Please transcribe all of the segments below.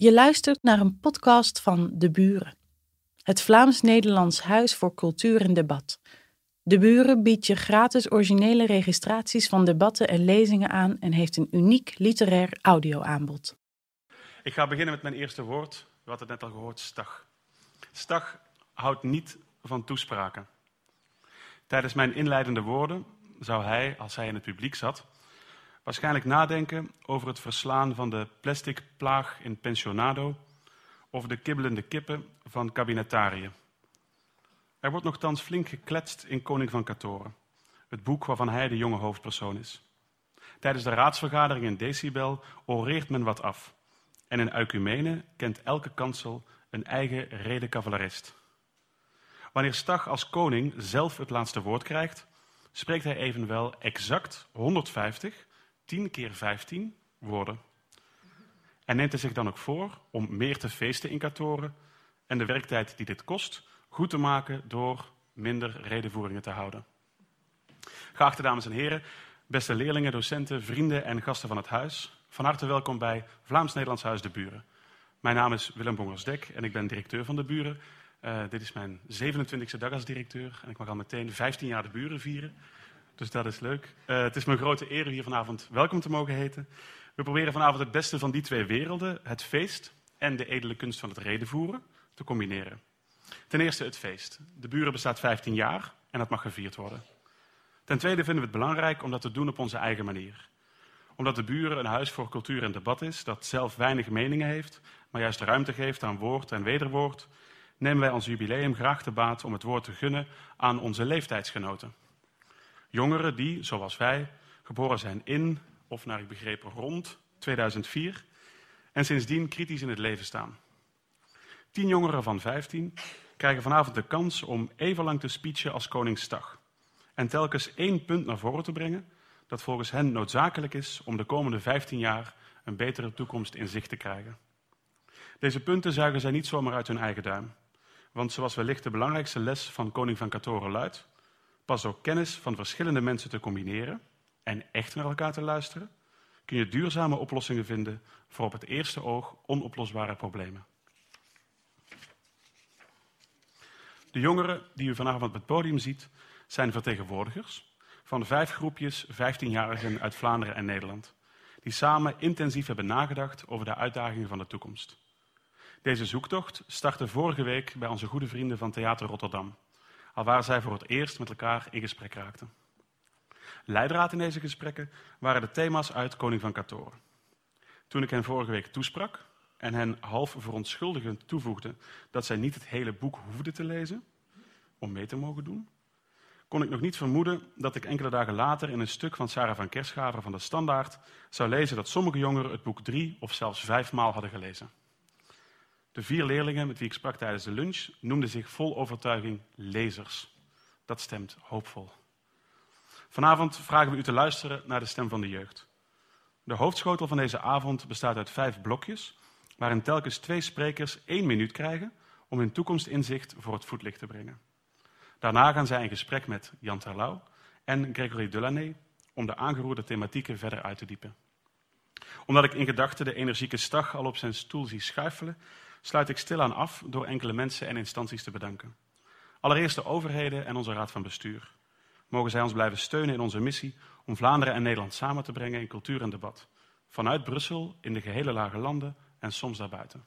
Je luistert naar een podcast van De Buren, het Vlaams-Nederlands Huis voor Cultuur en Debat. De Buren biedt je gratis originele registraties van debatten en lezingen aan en heeft een uniek literair audioaanbod. Ik ga beginnen met mijn eerste woord. U had het net al gehoord, stag. Stag houdt niet van toespraken. Tijdens mijn inleidende woorden zou hij, als hij in het publiek zat, waarschijnlijk nadenken over het verslaan van de plastic plaag in pensionado of de kibbelende kippen van kabinetariën. Er wordt nogthans flink gekletst in Koning van Katoren, het boek waarvan hij de jonge hoofdpersoon is. Tijdens de raadsvergadering in Decibel oreert men wat af. En in Eucumene kent elke kansel een eigen redecavalerist. Wanneer Stag als koning zelf het laatste woord krijgt, spreekt hij evenwel exact 150, 10 keer 15 woorden. En neemt hij zich dan ook voor om meer te feesten in Katoren en de werktijd die dit kost goed te maken door minder redenvoeringen te houden. Geachte dames en heren, beste leerlingen, docenten, vrienden en gasten van het huis, van harte welkom bij Vlaams-Nederlands Huis de Buren. Mijn naam is Willem Bongersdek en ik ben directeur van de Buren. Uh, dit is mijn 27e dag als directeur en ik mag al meteen 15 jaar de Buren vieren. Dus dat is leuk. Uh, het is mijn grote eer hier vanavond welkom te mogen heten. We proberen vanavond het beste van die twee werelden, het feest en de edele kunst van het redenvoeren, te combineren. Ten eerste het feest. De buren bestaat 15 jaar en dat mag gevierd worden. Ten tweede vinden we het belangrijk om dat te doen op onze eigen manier. Omdat de buren een huis voor cultuur en debat is, dat zelf weinig meningen heeft, maar juist ruimte geeft aan woord en wederwoord, nemen wij ons jubileum graag te baat om het woord te gunnen aan onze leeftijdsgenoten. Jongeren die, zoals wij, geboren zijn in, of naar ik begrepen rond 2004, en sindsdien kritisch in het leven staan. Tien jongeren van 15 krijgen vanavond de kans om even lang te speechen als koningsdag. En telkens één punt naar voren te brengen dat volgens hen noodzakelijk is om de komende 15 jaar een betere toekomst in zicht te krijgen. Deze punten zuigen zij niet zomaar uit hun eigen duim. Want zoals wellicht de belangrijkste les van koning van Katoren luidt, pas door kennis van verschillende mensen te combineren en echt naar elkaar te luisteren, kun je duurzame oplossingen vinden voor op het eerste oog onoplosbare problemen. De jongeren die u vanavond op het podium ziet, zijn vertegenwoordigers van vijf groepjes 15-jarigen uit Vlaanderen en Nederland, die samen intensief hebben nagedacht over de uitdagingen van de toekomst. Deze zoektocht startte vorige week bij onze goede vrienden van Theater Rotterdam, alwaar zij voor het eerst met elkaar in gesprek raakten. Leidraad in deze gesprekken waren de thema's uit Koning van Katoren. Toen ik hen vorige week toesprak, en hen half verontschuldigend toevoegde dat zij niet het hele boek hoefden te lezen om mee te mogen doen, kon ik nog niet vermoeden dat ik enkele dagen later in een stuk van Sarah van Kerschaver van de Standaard zou lezen dat sommige jongeren het boek drie of zelfs vijf maal hadden gelezen. De vier leerlingen met wie ik sprak tijdens de lunch noemden zich vol overtuiging lezers. Dat stemt hoopvol. Vanavond vragen we u te luisteren naar de stem van de jeugd. De hoofdschotel van deze avond bestaat uit vijf blokjes waarin telkens twee sprekers één minuut krijgen om hun toekomstinzicht voor het voetlicht te brengen. Daarna gaan zij in gesprek met Jan Terlouw en Gregory Delaney om de aangeroerde thematieken verder uit te diepen. Omdat ik in gedachten de energieke stag al op zijn stoel zie schuifelen, sluit ik stilaan af door enkele mensen en instanties te bedanken. Allereerst de overheden en onze raad van bestuur. Mogen zij ons blijven steunen in onze missie om Vlaanderen en Nederland samen te brengen in cultuur en debat. Vanuit Brussel, in de gehele lage landen en soms daarbuiten.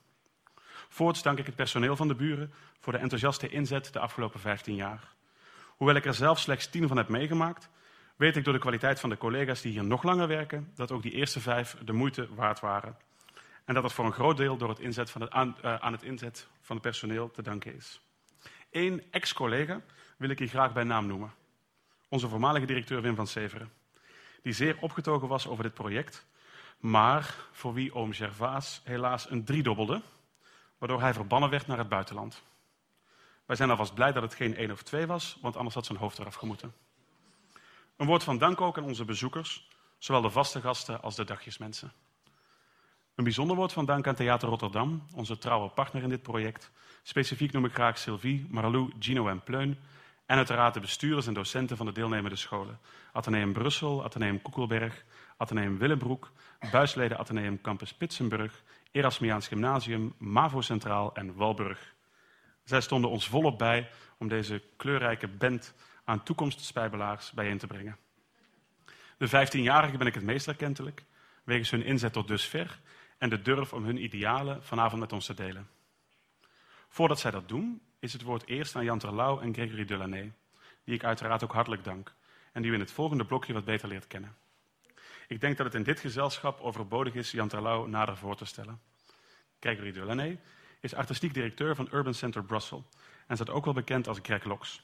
Voorts dank ik het personeel van de buren voor de enthousiaste inzet de afgelopen 15 jaar. Hoewel ik er zelf slechts tien van heb meegemaakt, weet ik door de kwaliteit van de collega's die hier nog langer werken, dat ook die eerste vijf de moeite waard waren. En dat het voor een groot deel door het inzet van het, aan, uh, aan het inzet van het personeel te danken is. Eén ex-collega wil ik hier graag bij naam noemen. Onze voormalige directeur Wim van Severen. Die zeer opgetogen was over dit project maar voor wie oom Gervaas helaas een driedobbelde, waardoor hij verbannen werd naar het buitenland. Wij zijn alvast blij dat het geen één of twee was, want anders had zijn hoofd eraf gemoeten. Een woord van dank ook aan onze bezoekers, zowel de vaste gasten als de dagjesmensen. Een bijzonder woord van dank aan Theater Rotterdam, onze trouwe partner in dit project. Specifiek noem ik graag Sylvie, Marlou, Gino en Pleun. En uiteraard de bestuurders en docenten van de deelnemende scholen. Atheneum Brussel, Atheneum Koekelberg, Atheneum Willebroek, buisleden Atheneum Campus Pitsenburg, Erasmiaans Gymnasium, MAVO Centraal en Walburg. Zij stonden ons volop bij om deze kleurrijke band aan toekomstspijbelaars bijeen te brengen. De 15-jarigen ben ik het meest erkentelijk, wegens hun inzet tot dusver en de durf om hun idealen vanavond met ons te delen. Voordat zij dat doen, is het woord eerst aan Jan Terlouw en Gregory Delaney, die ik uiteraard ook hartelijk dank en die u in het volgende blokje wat beter leert kennen. Ik denk dat het in dit gezelschap overbodig is Jan Terlouw nader voor te stellen. Gregory Delaney is artistiek directeur van Urban Center Brussels en staat ook wel bekend als Greg Lox.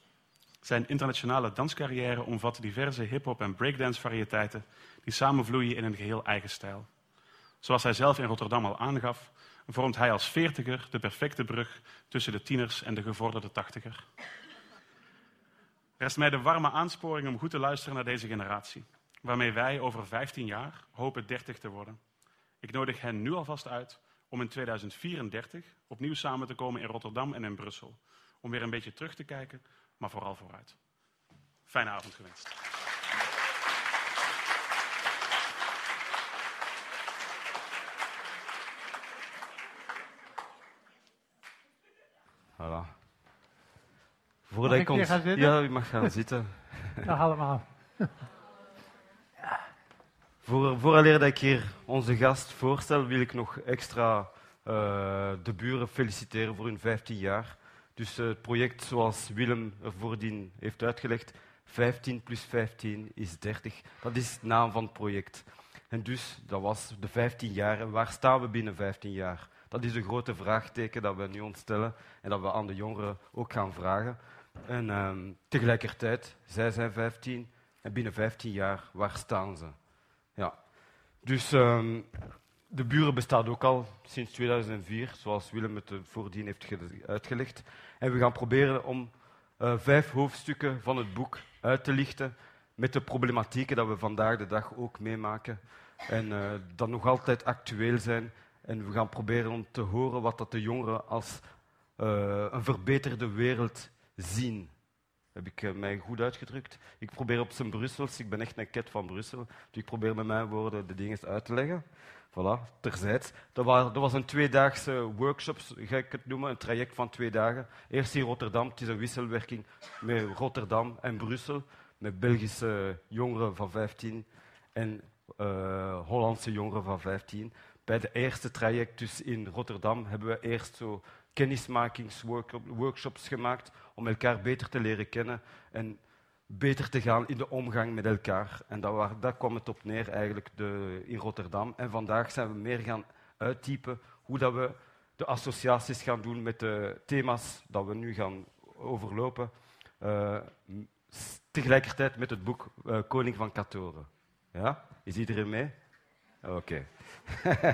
Zijn internationale danscarrière omvat diverse hip-hop en breakdance variëteiten die samenvloeien in een geheel eigen stijl. Zoals hij zelf in Rotterdam al aangaf, vormt hij als veertiger de perfecte brug tussen de tieners en de gevorderde tachtiger. Rest mij de warme aansporing om goed te luisteren naar deze generatie, waarmee wij over 15 jaar hopen 30 te worden. Ik nodig hen nu alvast uit om in 2034 opnieuw samen te komen in Rotterdam en in Brussel, om weer een beetje terug te kijken, maar vooral vooruit. Fijne avond gewenst. Voilà. Voordat ik, ik gaan zitten? Ja, u mag gaan zitten. Dag allemaal. Voor, vooraleer dat ik hier onze gast voorstel, wil ik nog extra uh, de buren feliciteren voor hun 15 jaar. Dus uh, het project, zoals Willem er voordien heeft uitgelegd, 15 plus 15 is 30. Dat is de naam van het project. En dus, dat was de 15 jaar. En waar staan we binnen 15 jaar? Dat is een grote vraagteken dat we nu ons stellen en dat we aan de jongeren ook gaan vragen. En um, tegelijkertijd, zij zijn 15 en binnen 15 jaar, waar staan ze? Ja. Dus um, de buren bestaat ook al sinds 2004, zoals Willem het voordien heeft uitgelegd. En we gaan proberen om uh, vijf hoofdstukken van het boek uit te lichten met de problematieken dat we vandaag de dag ook meemaken en uh, dat nog altijd actueel zijn en we gaan proberen om te horen wat dat de jongeren als uh, een verbeterde wereld zien. Heb ik uh, mij goed uitgedrukt? Ik probeer op zijn Brussels, ik ben echt een ket van Brussel, dus ik probeer met mijn woorden de dingen uit te leggen. Voilà, terzijds. Dat, was een tweedaagse workshop, ga ik het noemen, een traject van twee dagen. Eerst in Rotterdam, het is een wisselwerking met Rotterdam en Brussel, met Belgische jongeren van 15 en uh, Hollandse jongeren van 15 bij de eerste traject dus in Rotterdam hebben we eerst zo kennismakingsworkshops gemaakt om elkaar beter te leren kennen en beter te gaan in de omgang met elkaar. En daar, daar kwam het op neer eigenlijk de, in Rotterdam. En vandaag zijn we meer gaan uittypen hoe dat we de associaties gaan doen met de thema's dat we nu gaan overlopen. Uh, tegelijkertijd met het boek uh, Koning van Katoren. Ja? Is iedereen mee? Oké.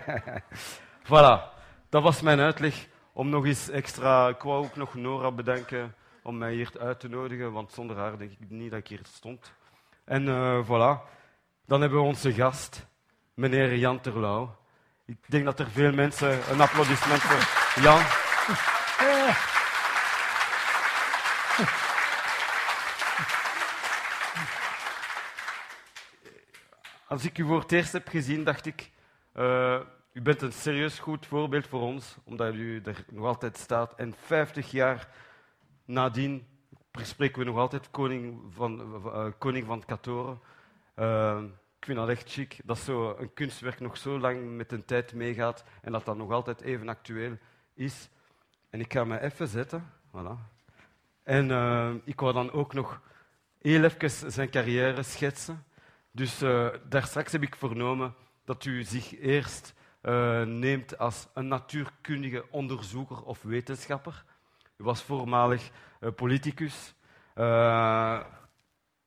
Voilà, dat was mijn uitleg. Om nog eens extra... Ik wou ook nog Nora bedanken om mij hier uit te nodigen, want zonder haar denk ik niet dat ik hier stond. En uh, voilà, dan hebben we onze gast, meneer Jan Terlouw. Ik denk dat er veel mensen een applaudissement voor Jan. Als ik u voor het eerst heb gezien, dacht ik, uh, u bent een serieus goed voorbeeld voor ons, omdat u er nog altijd staat. En 50 jaar nadien spreken we nog altijd koning van, uh, koning van Katoren. Uh, ik vind dat echt chic, dat zo een kunstwerk nog zo lang met de tijd meegaat en dat dat nog altijd even actueel is. En ik ga me even zetten. Voilà. En ik wou dan ook nog heel even zijn carrière schetsen. Dus uh, daar straks heb ik vernomen dat u zich eerst uh, neemt als een natuurkundige onderzoeker of wetenschapper. U was voormalig uh, politicus.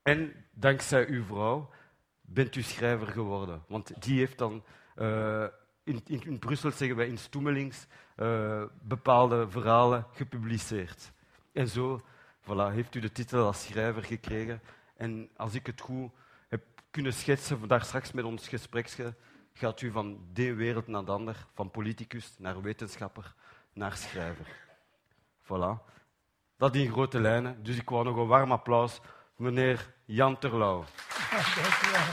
En dankzij uw vrouw bent u schrijver geworden. Want die heeft dan, in, in, in, Brussel zeggen wij in Stoemelings, bepaalde verhalen gepubliceerd. En zo voilà, heeft u de titel als schrijver gekregen. En als ik het goed kunnen schetsen, daar straks met ons gespreksje, gaat u van de wereld naar de ander, van politicus naar wetenschapper naar schrijver. Voilà. Dat in grote lijnen. Dus ik wou nog een warm applaus meneer Jan Terlouw. dank u wel.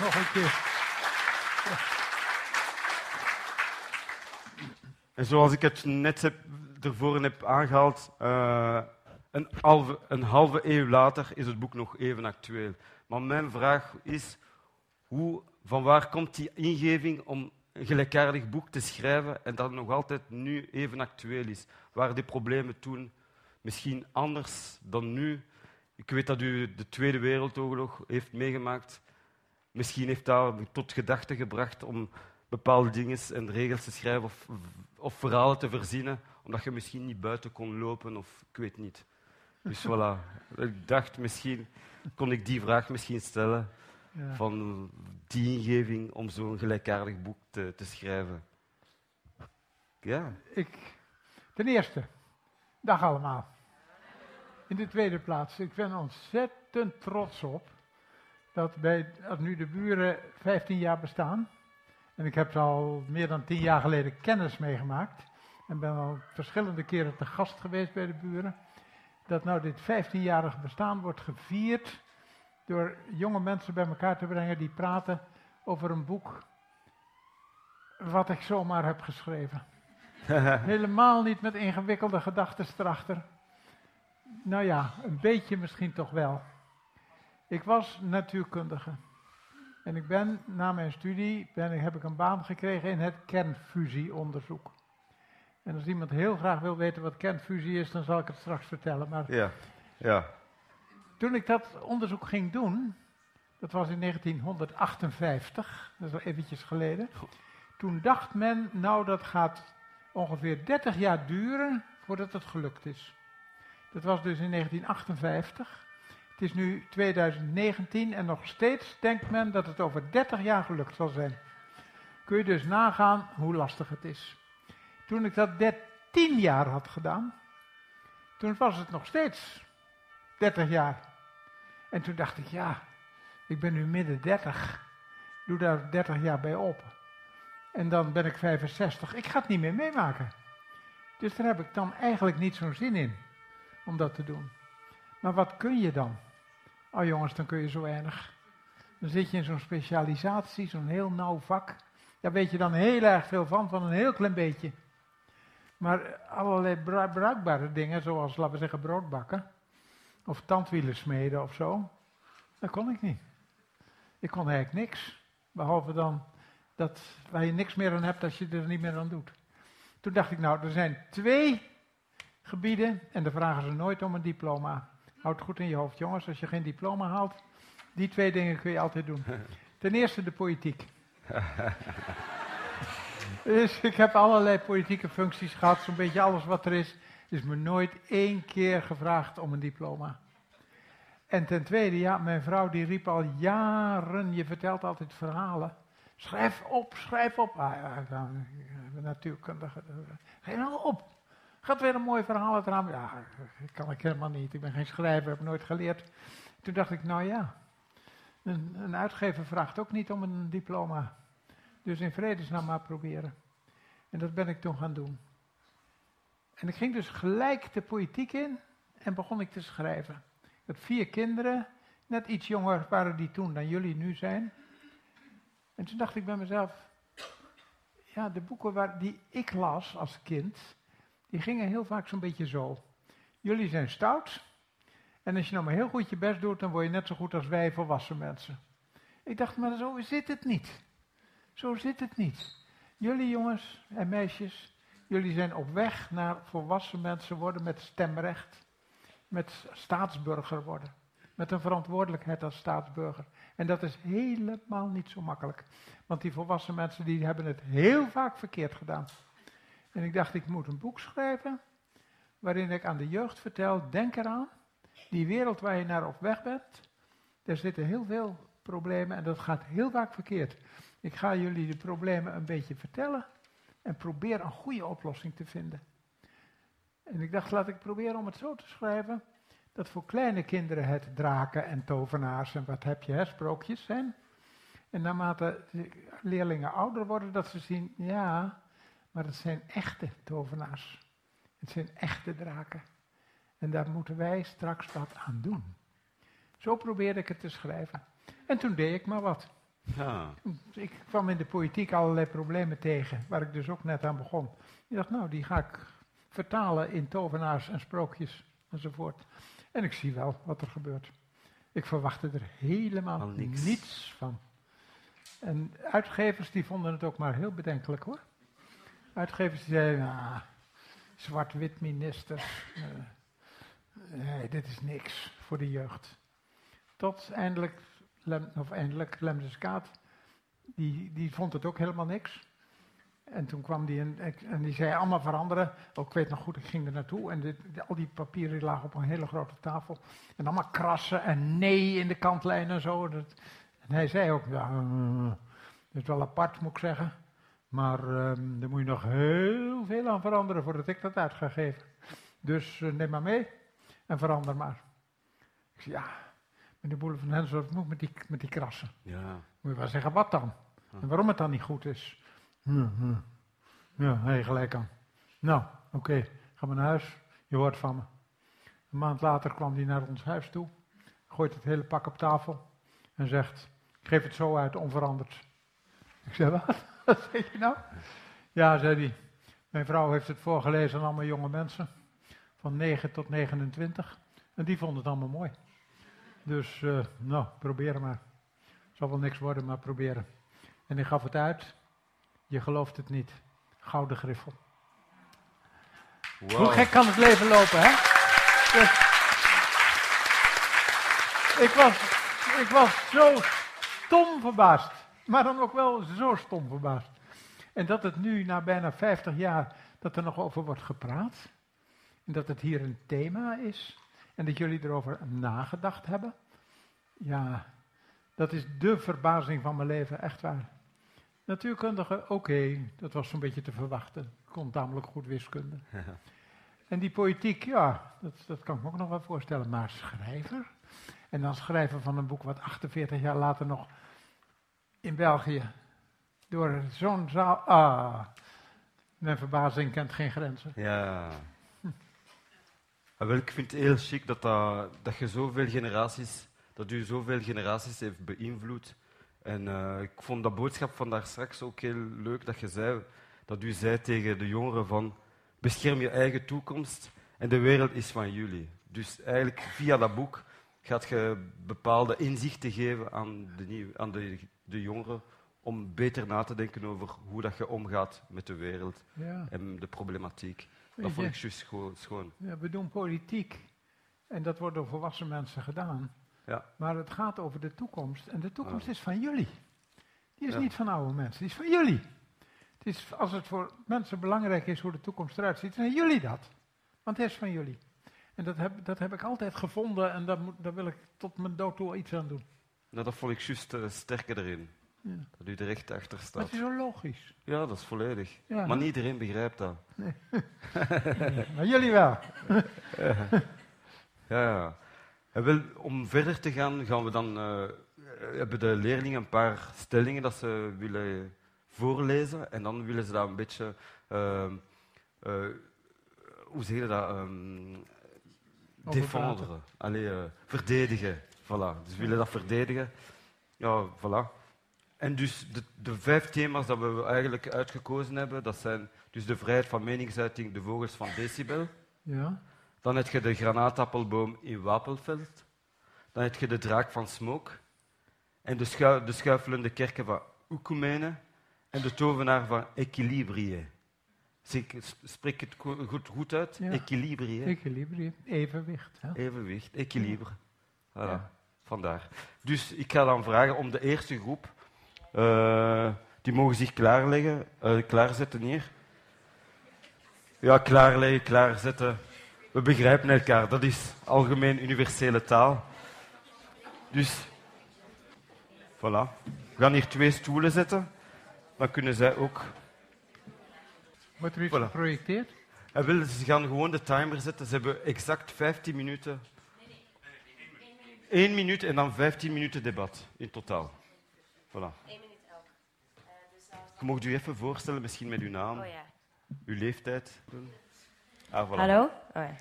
Nog een keer. En zoals ik het net heb, ervoor heb aangehaald, uh, een, halve, een halve eeuw later is het boek nog even actueel. Maar mijn vraag is, hoe, van waar komt die ingeving om een gelijkaardig boek te schrijven en dat nog altijd nu even actueel is? Waren die problemen toen misschien anders dan nu? Ik weet dat u de Tweede Wereldoorlog heeft meegemaakt. Misschien heeft dat tot gedachte gebracht om bepaalde dingen en regels te schrijven of, of verhalen te verzinnen, omdat je misschien niet buiten kon lopen of ik weet niet. Dus voilà. Ik dacht, misschien kon ik die vraag misschien stellen ja. van die ingeving om zo'n gelijkaardig boek te, te schrijven. Ja. Ik, ten eerste, dag allemaal. In de tweede plaats, ik ben ontzettend trots op dat, bij, dat nu de buren 15 jaar bestaan. En ik heb al meer dan 10 jaar geleden kennis meegemaakt. En ben al verschillende keren te gast geweest bij de buren. Dat nou dit 15-jarige bestaan wordt gevierd door jonge mensen bij elkaar te brengen die praten over een boek wat ik zomaar heb geschreven. Helemaal niet met ingewikkelde gedachten erachter. Nou ja, een beetje misschien toch wel. Ik was natuurkundige. En ik ben na mijn studie ben, heb ik een baan gekregen in het kernfusieonderzoek. En als iemand heel graag wil weten wat kernfusie is, dan zal ik het straks vertellen. Maar ja, ja. Toen ik dat onderzoek ging doen, dat was in 1958, dat is al eventjes geleden. Toen dacht men, nou dat gaat ongeveer 30 jaar duren voordat het gelukt is. Dat was dus in 1958. Het is nu 2019 en nog steeds denkt men dat het over 30 jaar gelukt zal zijn. Kun je dus nagaan hoe lastig het is. Toen ik dat 13 jaar had gedaan, toen was het nog steeds 30 jaar. En toen dacht ik, ja, ik ben nu midden 30. Doe daar 30 jaar bij op. En dan ben ik 65. Ik ga het niet meer meemaken. Dus daar heb ik dan eigenlijk niet zo'n zin in om dat te doen. Maar wat kun je dan? Oh jongens, dan kun je zo weinig. Dan zit je in zo'n specialisatie, zo'n heel nauw vak. Daar weet je dan heel erg veel van, van een heel klein beetje. Maar allerlei bruikbare dingen, zoals laten we zeggen broodbakken, of tandwielen smeden of zo, dat kon ik niet. Ik kon eigenlijk niks, behalve dan dat waar je niks meer aan hebt als je er niet meer aan doet. Toen dacht ik, nou, er zijn twee gebieden en daar vragen ze nooit om een diploma. Houd goed in je hoofd, jongens, als je geen diploma haalt, die twee dingen kun je altijd doen. Ten eerste de politiek. dus ik heb allerlei politieke functies gehad, zo'n beetje alles wat er is. Is me nooit één keer gevraagd om een diploma. En ten tweede, ja, mijn vrouw die riep al jaren, je vertelt altijd verhalen. Schrijf op, schrijf op. Ah, ja, ik ben natuurkundige. Geef nou op. Gaat weer een mooi verhaal uit raam. Ja, kan ik helemaal niet. Ik ben geen schrijver, heb nooit geleerd. Toen dacht ik, nou ja, een uitgever vraagt ook niet om een diploma. Dus in vredesnaam maar proberen. En dat ben ik toen gaan doen. En ik ging dus gelijk de politiek in en begon ik te schrijven. Ik had vier kinderen, net iets jonger waren die toen dan jullie nu zijn. En toen dacht ik bij mezelf, ja, de boeken waar, die ik las als kind, die gingen heel vaak zo'n beetje zo. Jullie zijn stout. En als je nou maar heel goed je best doet, dan word je net zo goed als wij volwassen mensen. Ik dacht, maar zo zit het niet. Zo zit het niet. Jullie jongens en meisjes, jullie zijn op weg naar volwassen mensen worden met stemrecht, met staatsburger worden, met een verantwoordelijkheid als staatsburger. En dat is helemaal niet zo makkelijk. Want die volwassen mensen die hebben het heel vaak verkeerd gedaan. En ik dacht, ik moet een boek schrijven waarin ik aan de jeugd vertel, denk eraan, die wereld waar je naar op weg bent, daar zitten heel veel problemen en dat gaat heel vaak verkeerd. Ik ga jullie de problemen een beetje vertellen en probeer een goede oplossing te vinden. En ik dacht, laat ik proberen om het zo te schrijven, dat voor kleine kinderen het draken en tovenaars en wat heb je, hè, sprookjes zijn. En naarmate leerlingen ouder worden, dat ze zien, ja, maar het zijn echte tovenaars. Het zijn echte draken. En daar moeten wij straks wat aan doen. Zo probeerde ik het te schrijven. En toen deed ik maar wat. Ik kwam in de politiek allerlei problemen tegen, waar ik dus ook net aan begon. Ik dacht, nou, die ga ik vertalen in tovenaars en sprookjes enzovoort. En ik zie wel wat er gebeurt. Ik verwachtte er helemaal Al niks. niets van. En uitgevers die vonden het ook maar heel bedenkelijk hoor. Uitgevers die zeiden, ah, zwart-wit ministers, eh, nee, dit is niks voor de jeugd. Tot eindelijk, Of eindelijk Lemses Kaat, die, die vond het ook helemaal niks. En toen kwam die en, en die zei allemaal veranderen. Oh, ik weet nog goed, ik ging er naartoe en dit, al die papieren lagen op een hele grote tafel. En allemaal krassen en nee in de kantlijn en zo. Dat, en hij zei ook, ja, eh, dat is wel apart moet ik zeggen. Maar ehm, daar moet je nog heel veel aan veranderen voordat ik dat uit ga geven. Dus eh, neem maar mee en verander maar. Ik zei, ja, meneer Boele van Hensel, wat moet met die, met die krassen? ja. Moet je wel zeggen wat dan? En waarom het dan niet goed is? Hm, hm. Ja, hij gelijk aan. Nou, oké, ga maar naar huis. Je hoort van me. Een maand later kwam hij naar ons huis toe. Gooit het hele pak op tafel. En zegt, ik geef het zo uit, onveranderd. Ik zei, wat? Wat zeg je nou? Ja, zei hij. Mijn vrouw heeft het voorgelezen aan allemaal jonge mensen. Van 9 tot 29. En die vonden het allemaal mooi. Dus, eh, nou, probeer maar. Zal wel niks worden, maar proberen. En ik gaf het uit. Je gelooft het niet. Gouden griffel. Wow. Hoe gek kan het leven lopen, hè? Dus- ik, was, ik was zo stom verbaasd. Maar dan ook wel zo stom verbaasd. En dat het nu, na bijna 50 jaar, dat er nog over wordt gepraat. En dat het hier een thema is. En dat jullie erover nagedacht hebben. Ja, dat is de verbazing van mijn leven, echt waar. Natuurkundige, oké, dat was zo'n beetje te verwachten. Ik kon tamelijk goed wiskunde. En die politiek, ja, dat, dat kan ik me ook nog wel voorstellen. Maar schrijver? En dan schrijver van een boek wat 48 jaar later nog in België door zo'n zaal. Ah, mijn verbazing kent geen grenzen. Ja. Wel, ik vind het heel chic dat, dat, dat je zoveel generaties, dat u zoveel generaties heeft beïnvloed. En eh, ik vond dat boodschap van daar straks ook heel leuk dat je zei, dat u zei tegen de jongeren van bescherm je eigen toekomst en de wereld is van jullie. Dus eigenlijk via dat boek gaat je bepaalde inzichten geven aan de, nieuw, aan de, de jongeren om beter na te denken over hoe dat je omgaat met de wereld Ja. en de problematiek. Dat vond ik juist gewoon schoon. ja, we doen politiek en dat wordt door volwassen mensen gedaan. Ja. Maar het gaat over de toekomst en de toekomst Ja. is van jullie. Die is Ja. niet van oude mensen, die is van jullie. Het is, als het voor mensen belangrijk is hoe de toekomst eruit ziet, zijn jullie dat. Want het is van jullie. En dat heb, dat heb ik altijd gevonden en daar, moet, daar wil ik tot mijn dood toe iets aan doen. Nou, dat vond ik juist eh, sterker erin. Ja. Dat u er echt achter staat. het is zo logisch. Ja, dat is volledig. Ja. Maar niet iedereen begrijpt dat. Maar jullie wel. Ja, ja. En wel, om verder te gaan, gaan we dan, eh, hebben de leerlingen een paar stellingen dat ze willen voorlezen. En dan willen ze dat een beetje, ehm, eh, hoe zeg je dat, Over défendre. Allee, eh, verdedigen. Voilà. Dus we willen dat verdedigen. Ja, voilà. En dus de, de vijf thema's dat we eigenlijk uitgekozen hebben, dat zijn dus de vrijheid van meningsuiting, de vogels van decibel. Ja. Dan heb je de granaatappelboom in Wapelveld. Dan heb je de draak van Smook. En de, de schuifelende kerken van Oekumene. En de tovenaar van ik- Spreek het go- goed, goed uit? Ja. Equilibrië. Equilibrium, evenwicht. Hè? Evenwicht, equilibre. Voilà, vandaar. Dus ik ga dan vragen om de eerste groep. Eh, die mogen zich klaarleggen, eh, klaarzetten hier. Ja, klaarleggen, klaarzetten. We begrijpen elkaar. Dat is algemeen universele taal. Dus, voilà. We gaan hier twee stoelen zetten. Dan kunnen zij ook... Wordt er iets Voilà. geprojecteerd? En ze gaan gewoon de timer zetten. Ze hebben exact 15 minuten. Eén minuut en dan 15 minuten debat in totaal. Voilà. Eén minuut elk. Eh, dus als... Je mocht u even voorstellen, misschien met uw naam, Oh ja. uw leeftijd. Ah, voilà. Hallo? Oh ja.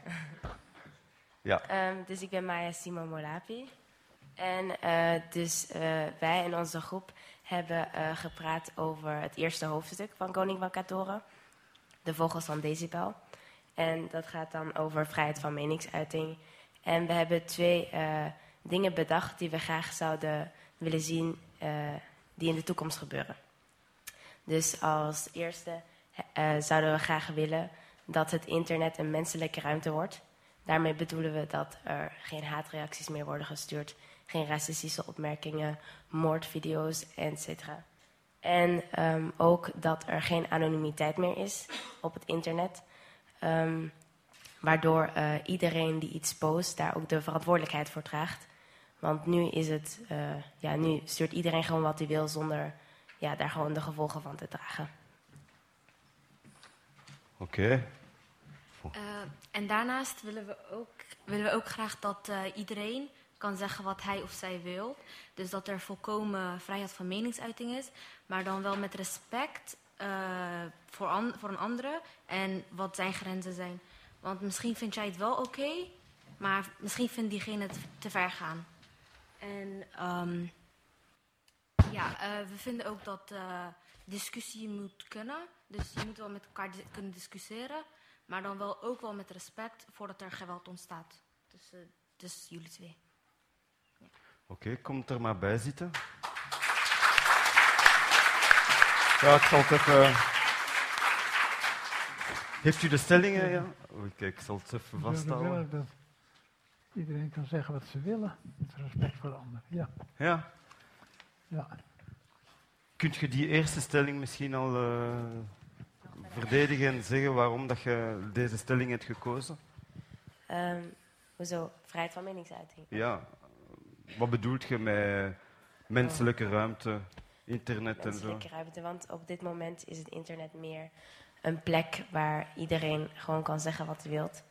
Ja. Ehm, dus ik ben Maya Simon Molapi. En eh, dus eh, wij in onze groep hebben eh, gepraat over het eerste hoofdstuk van Koning van Katoren. De Vogels van Decibel. En dat gaat dan over vrijheid van meningsuiting. En we hebben twee eh, dingen bedacht die we graag zouden willen zien die in de toekomst gebeuren. Dus als eerste eh, zouden we graag willen dat het internet een menselijke ruimte wordt. Daarmee bedoelen we dat er geen haatreacties meer worden gestuurd, geen racistische opmerkingen, moordvideo's, etc. En ehm, ook dat er geen anonimiteit meer is op het internet. Ehm, waardoor eh, iedereen die iets post daar ook de verantwoordelijkheid voor draagt. Want nu is het, eh, ja, nu stuurt iedereen gewoon wat hij wil zonder ja, daar gewoon de gevolgen van te dragen. Oké. Eh, en daarnaast willen we ook, willen we ook graag dat eh, iedereen kan zeggen wat hij of zij wil. Dus dat er volkomen vrijheid van meningsuiting is, maar dan wel met respect eh, voor, an- voor een andere en wat zijn grenzen zijn. Want misschien vind jij het wel oké, maar misschien vindt diegene het te ver gaan. En ehm, ja, eh, we vinden ook dat eh, discussie moet kunnen. Dus je moet wel met elkaar di- kunnen discussiëren. Maar dan wel ook wel met respect voordat er geweld ontstaat. Dus, eh, dus jullie twee. Oké, kom er maar bij zitten. Ja, ik zal het even... Heeft u de stellingen? Ja? Kijk, ik zal het even vasthouden. Iedereen kan zeggen wat ze willen, met respect voor de ander. Ja, Ja. ja. Kunt je die eerste stelling misschien al eh, verdedigen en zeggen waarom dat je deze stelling hebt gekozen? Ehm, hoezo? Vrijheid van meningsuiting. Ja. Wat bedoelt je met menselijke ruimte, internet en zo? Menselijke ruimte. Want op dit moment is het internet meer een plek waar iedereen gewoon kan zeggen wat hij wilt.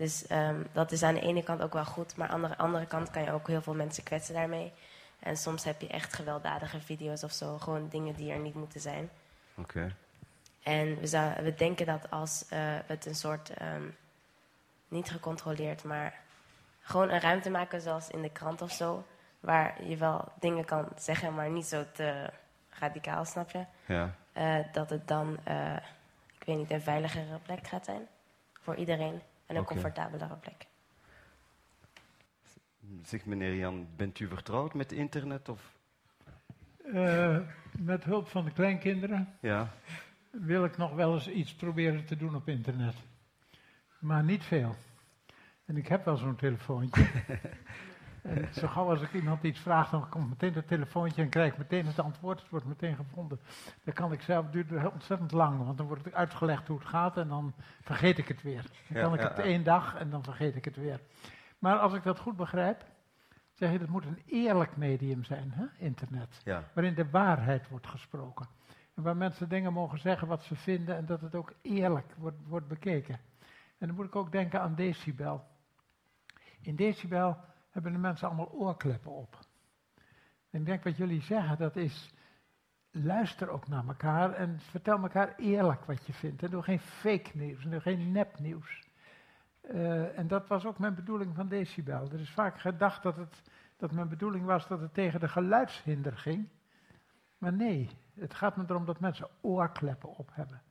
Dus ehm, dat is aan de ene kant ook wel goed, maar aan de andere kant kan je ook heel veel mensen kwetsen daarmee. En soms heb je echt gewelddadige video's of zo, gewoon dingen die er niet moeten zijn. Oké. En we, zou, we denken dat als eh, we het een soort, ehm, niet gecontroleerd, maar gewoon een ruimte maken zoals in de krant of zo, waar je wel dingen kan zeggen, maar niet zo te radicaal, snap je? Ja. Eh, dat het dan, eh, ik weet niet, een veiligere plek gaat zijn voor iedereen en een comfortabelere plek. Zeg meneer Jan, bent u vertrouwd met internet? Of? Eh, met hulp van de kleinkinderen Ja. wil ik nog wel eens iets proberen te doen op internet. Maar niet veel. En ik heb wel zo'n telefoontje. en zo gauw als ik iemand iets vraag, dan komt meteen het telefoontje en krijg ik meteen het antwoord. Het wordt meteen gevonden. Dan kan ik zelf, het duurt ontzettend lang, want dan wordt het uitgelegd hoe het gaat en dan vergeet ik het weer. Dan kan ik het één dag en dan vergeet ik het weer. Maar als ik dat goed begrijp, zeg je, dat moet een eerlijk medium zijn, hè? internet Ja. waarin de waarheid wordt gesproken. En waar mensen dingen mogen zeggen wat ze vinden en dat het ook eerlijk wordt, wordt bekeken. En dan moet ik ook denken aan decibel. In decibel hebben de mensen allemaal oorkleppen op. En ik denk wat jullie zeggen, dat is luister ook naar elkaar en vertel elkaar eerlijk wat je vindt. En doe geen fake nieuws, en doe geen nepnieuws. Eh, en dat was ook mijn bedoeling van decibel. Er is vaak gedacht dat, het, dat mijn bedoeling was dat het tegen de geluidshinder ging. Maar nee, het gaat me erom dat mensen oorkleppen op hebben.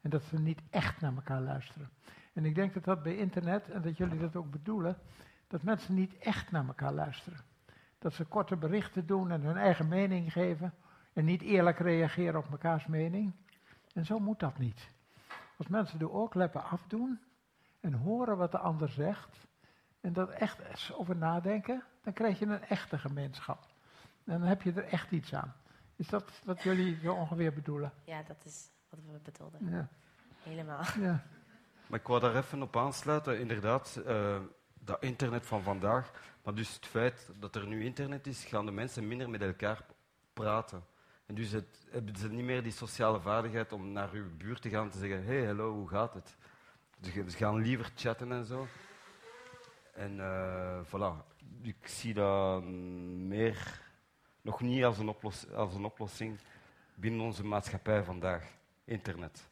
En dat ze niet echt naar elkaar luisteren. En ik denk dat dat bij internet, en dat jullie dat ook bedoelen, dat mensen niet echt naar elkaar luisteren. Dat ze korte berichten doen en hun eigen mening geven. En niet eerlijk reageren op mekaars mening. En zo moet dat niet. Als mensen de oorkleppen afdoen en horen wat de ander zegt. En dat echt eens over nadenken, dan krijg je een echte gemeenschap. En dan heb je er echt iets aan. Is dat wat jullie zo ongeveer bedoelen? Ja, dat is wat we bedoelden. Ja. Helemaal. ja. Maar ik wou daar even op aansluiten. Inderdaad, eh, dat internet van vandaag. Maar dus het feit dat er nu internet is, gaan de mensen minder met elkaar praten. En dus het, hebben ze niet meer die sociale vaardigheid om naar uw buurt te gaan en te zeggen: hey, hallo, hoe gaat het? Ze gaan- ze gaan liever chatten en zo. En eh, voilà. Ik zie dat meer, nog niet als een, oplos- als een oplossing binnen onze maatschappij vandaag. Internet.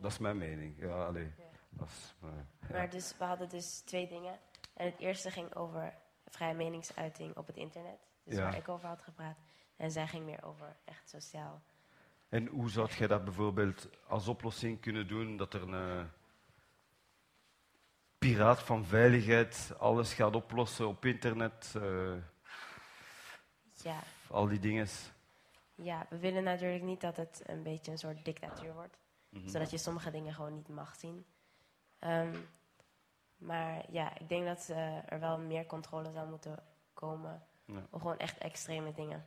Dat is mijn mening. Ja, allee. Ja. Dat is, eh, ja. Maar dus, we hadden dus twee dingen. En het eerste ging over vrije meningsuiting op het internet. Dus Ja. waar ik over had gepraat. En zij ging meer over echt sociaal. En hoe zou jij dat bijvoorbeeld als oplossing kunnen doen dat er een eh, piraat van veiligheid alles gaat oplossen op internet, eh, Ja, al die dingen? ja, we willen natuurlijk niet dat het een beetje een soort dictatuur wordt. Mhm. Zodat je sommige dingen gewoon niet mag zien. Ehm, maar ja, ik denk dat eh, er wel meer controle zou moeten komen. Ja. Gewoon echt extreme dingen.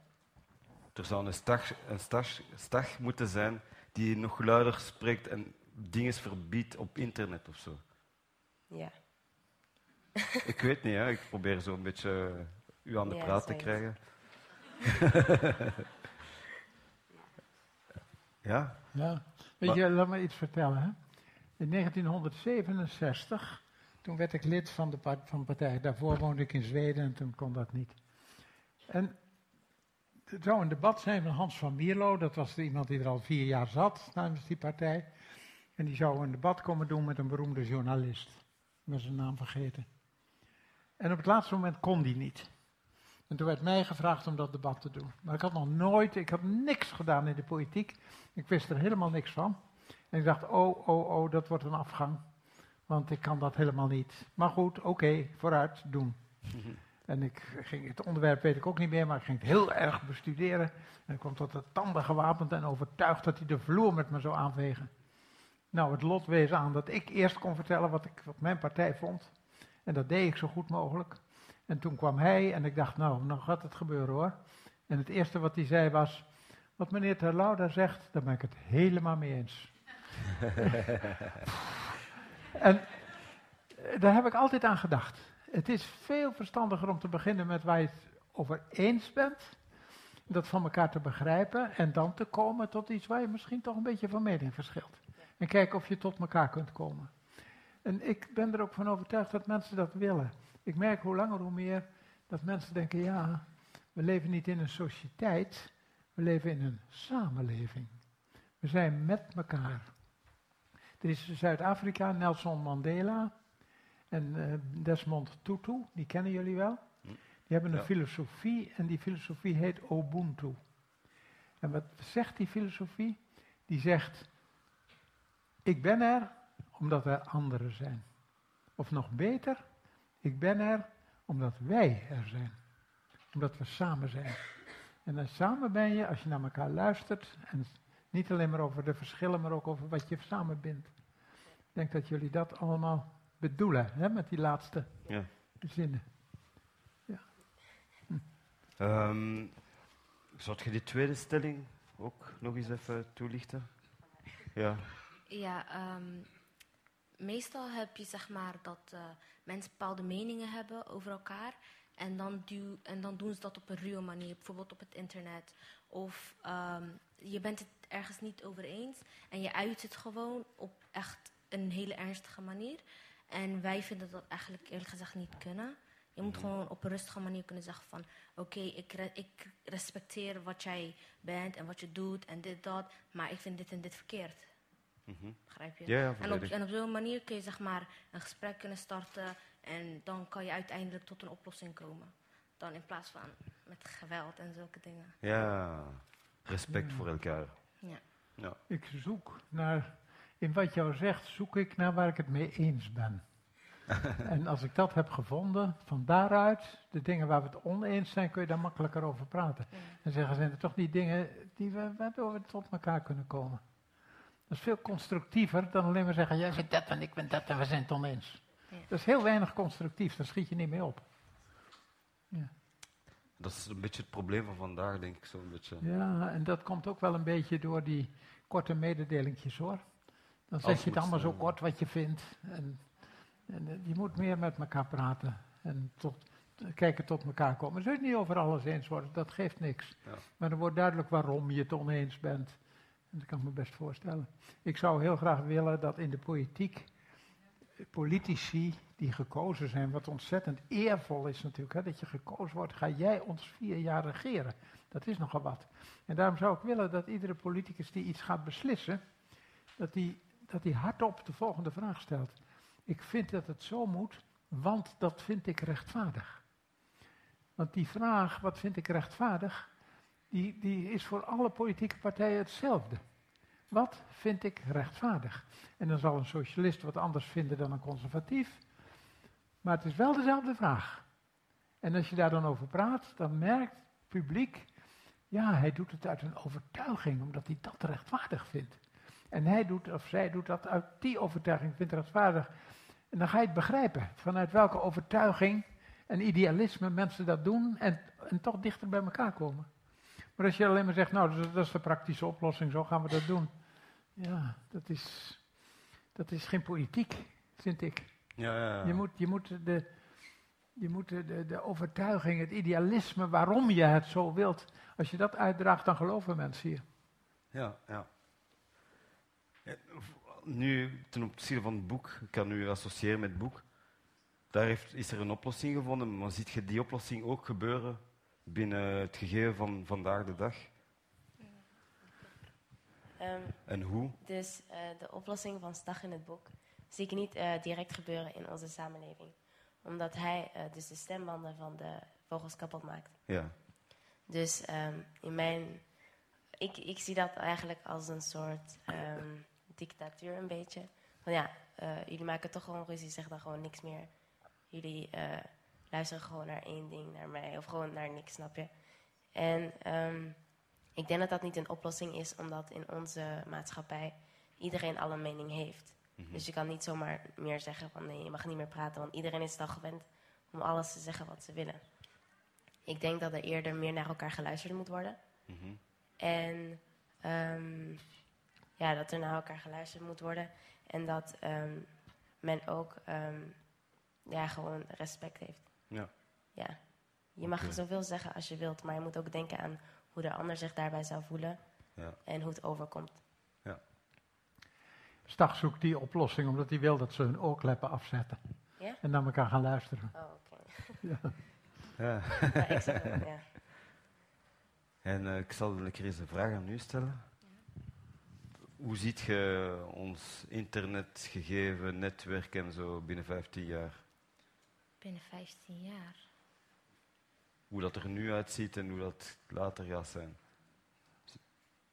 Er zou een stag, een stag, stag moeten zijn die nog luider spreekt en dingen verbiedt op internet of zo. Ja, Ik weet niet, hè. ik probeer zo een beetje eh, u aan de Ja, praat te krijgen. ja? Ja. Weet je, laat me iets vertellen. Hè? In 1967, toen werd ik lid van de, van partij. Daarvoor woonde ik in Zweden en toen kon dat niet. En er zou een debat zijn van Hans van Mierlo. Dat was iemand die er al vier jaar zat namens die partij. En die zou een debat komen doen met een beroemde journalist. Ik ben zijn naam vergeten. En op het laatste moment kon die niet. En toen werd mij gevraagd om dat debat te doen. Maar ik had nog nooit, ik had niks gedaan in de politiek. Ik wist er helemaal niks van. En ik dacht, oh, oh, oh, dat wordt een afgang. Want ik kan dat helemaal niet. Maar goed, oké, vooruit, doen. En ik ging, het onderwerp weet ik ook niet meer, maar ik ging het heel erg bestuderen. En ik kwam tot de tanden gewapend en overtuigd dat hij de vloer met me zou aanvegen. Nou, het lot wees aan dat ik eerst kon vertellen wat, ik, wat mijn partij vond. En dat deed ik zo goed mogelijk. En toen kwam hij en ik dacht, nou, nou gaat het gebeuren hoor. En het eerste wat hij zei was, wat meneer Terlouw daar zegt, daar ben ik het helemaal mee eens. en eh, daar heb ik altijd aan gedacht. Het is veel verstandiger om te beginnen met waar je het over eens bent. Dat van elkaar te begrijpen en dan te komen tot iets waar je misschien toch een beetje van mening verschilt. En kijken of je tot elkaar kunt komen. En ik ben er ook van overtuigd dat mensen dat willen. Ik merk hoe langer hoe meer dat mensen denken, ja, we leven niet in een sociëteit, we leven in een samenleving. We zijn met elkaar. Er is Zuid-Afrika Nelson Mandela en eh, Desmond Tutu, die kennen jullie wel. Die hebben een Ja. filosofie en die filosofie heet Ubuntu. En wat zegt die filosofie? Die zegt, ik ben er omdat er anderen zijn. Of nog beter, ik ben er omdat wij er zijn. Omdat we samen zijn. En dan samen ben je, als je naar elkaar luistert, en niet alleen maar over de verschillen, maar ook over wat je samen bindt. Ik denk dat jullie dat allemaal bedoelen, hè, met die laatste Ja. zinnen. Ehm, zou je die tweede stelling ook nog eens even toelichten? Ja. Ja, ehm, meestal heb je zeg maar dat eh, mensen bepaalde meningen hebben over elkaar. En dan, duw, en dan doen ze dat op een ruwe manier, bijvoorbeeld op het internet. Of ehm, je bent het ergens niet over eens en je uit het gewoon op echt een hele ernstige manier. En wij vinden dat eigenlijk eerlijk gezegd niet kunnen. Je moet gewoon op een rustige manier kunnen zeggen van... oké, ik, re- ik respecteer wat jij bent en wat je doet en dit, dat... maar ik vind dit en dit verkeerd. Mhm. Begrijp je? Ja, ja, en, op, en op zo'n manier kun je zeg maar een gesprek kunnen starten... en dan kan je uiteindelijk tot een oplossing komen. Dan in plaats van met geweld en zulke dingen. Ja, respect voor elkaar. Ja. Ja. Ik zoek naar, in wat jou zegt, zoek ik naar waar ik het mee eens ben. en als ik dat heb gevonden, van daaruit, de dingen waar we het oneens zijn, kun je daar makkelijker over praten. Ja. En zeggen, zijn er toch die dingen die we, waardoor we tot elkaar kunnen komen. Dat is veel constructiever dan alleen maar zeggen, jij bent dat en ik ben dat en we zijn het oneens. Ja. Dat is heel weinig constructief, daar schiet je niet mee op. Dat is een beetje het probleem van vandaag, denk ik zo'n beetje. Ja, en dat komt ook wel een beetje door die korte mededelingjes hoor. Dan zeg je het allemaal zo kort wat je vindt. En, en eh, je moet meer met elkaar praten en tot, kijken tot elkaar komen. Het niet over alles eens worden, dat geeft niks. Ja. Maar dan wordt duidelijk waarom je het oneens bent. En dat kan ik me best voorstellen. Ik zou heel graag willen dat in de politiek eh, politici die gekozen zijn, wat ontzettend eervol is natuurlijk, hè, dat je gekozen wordt, ga jij ons vier jaar regeren. Dat is nogal wat. En daarom zou ik willen dat iedere politicus die iets gaat beslissen, dat die, dat die hardop de volgende vraag stelt. Ik vind dat het zo moet, want dat vind ik rechtvaardig. Want die vraag, wat vind ik rechtvaardig, die, die is voor alle politieke partijen hetzelfde. Wat vind ik rechtvaardig? En dan zal een socialist wat anders vinden dan een conservatief. Maar het is wel dezelfde vraag. En als je daar dan over praat, dan merkt het publiek, ja, hij doet het uit een overtuiging, omdat hij dat rechtvaardig vindt. En hij doet, of zij doet dat uit die overtuiging, vindt rechtvaardig. En dan ga je het begrijpen, vanuit welke overtuiging en idealisme mensen dat doen en, en toch dichter bij elkaar komen. Maar als je alleen maar zegt, nou, dat, is de praktische oplossing, zo gaan we dat doen. Ja, dat is, dat is geen politiek, vind ik. Ja, ja, ja. Je moet, je moet, de, je moet de, de, overtuiging, het idealisme, waarom je het zo wilt, als je dat uitdraagt, dan geloven mensen je. Ja, ja. Nu, ten opzichte van het boek, ik kan u associëren met het boek, daar heeft, is er een oplossing gevonden, maar ziet je die oplossing ook gebeuren binnen het gegeven van vandaag de dag? Ehm, En hoe? dus eh, de oplossing van Stag in het boek zie ik niet eh, direct gebeuren in onze samenleving. Omdat hij eh, dus de stembanden van de vogels kapot maakt. Ja, Dus ehm, in mijn. Ik, ik zie dat eigenlijk als een soort ehm, dictatuur, een beetje. Van ja, eh, jullie maken toch gewoon ruzie, zeg dan gewoon niks meer. Jullie eh, luisteren gewoon naar één ding, naar mij, of gewoon naar niks, snap je? En ehm, ik denk dat dat niet een oplossing is, omdat in onze maatschappij iedereen al een mening heeft. Dus je kan niet zomaar meer zeggen van nee, je mag niet meer praten, want iedereen is het al gewend om alles te zeggen wat ze willen. Ik denk dat er eerder meer naar elkaar geluisterd moet worden. Mhm. En ehm, ja, dat er naar elkaar geluisterd moet worden. En dat ehm, men ook ehm, ja, gewoon respect heeft. ja. Ja. Je mag zoveel zeggen als je wilt, maar je moet ook denken aan hoe de ander zich daarbij zou voelen ja. en hoe het overkomt. Stag zoekt die oplossing omdat hij wil dat ze hun oorkleppen afzetten. Ja? En naar elkaar gaan luisteren. Oh, oké. ja. Maar ik zeg wel, ja. En eh, ik zal eens een vraag aan u stellen. Hoe ziet je ons internetgegeven, netwerk en zo binnen 15 jaar? Binnen 15 jaar. Hoe dat er nu uitziet en hoe dat later gaat zijn?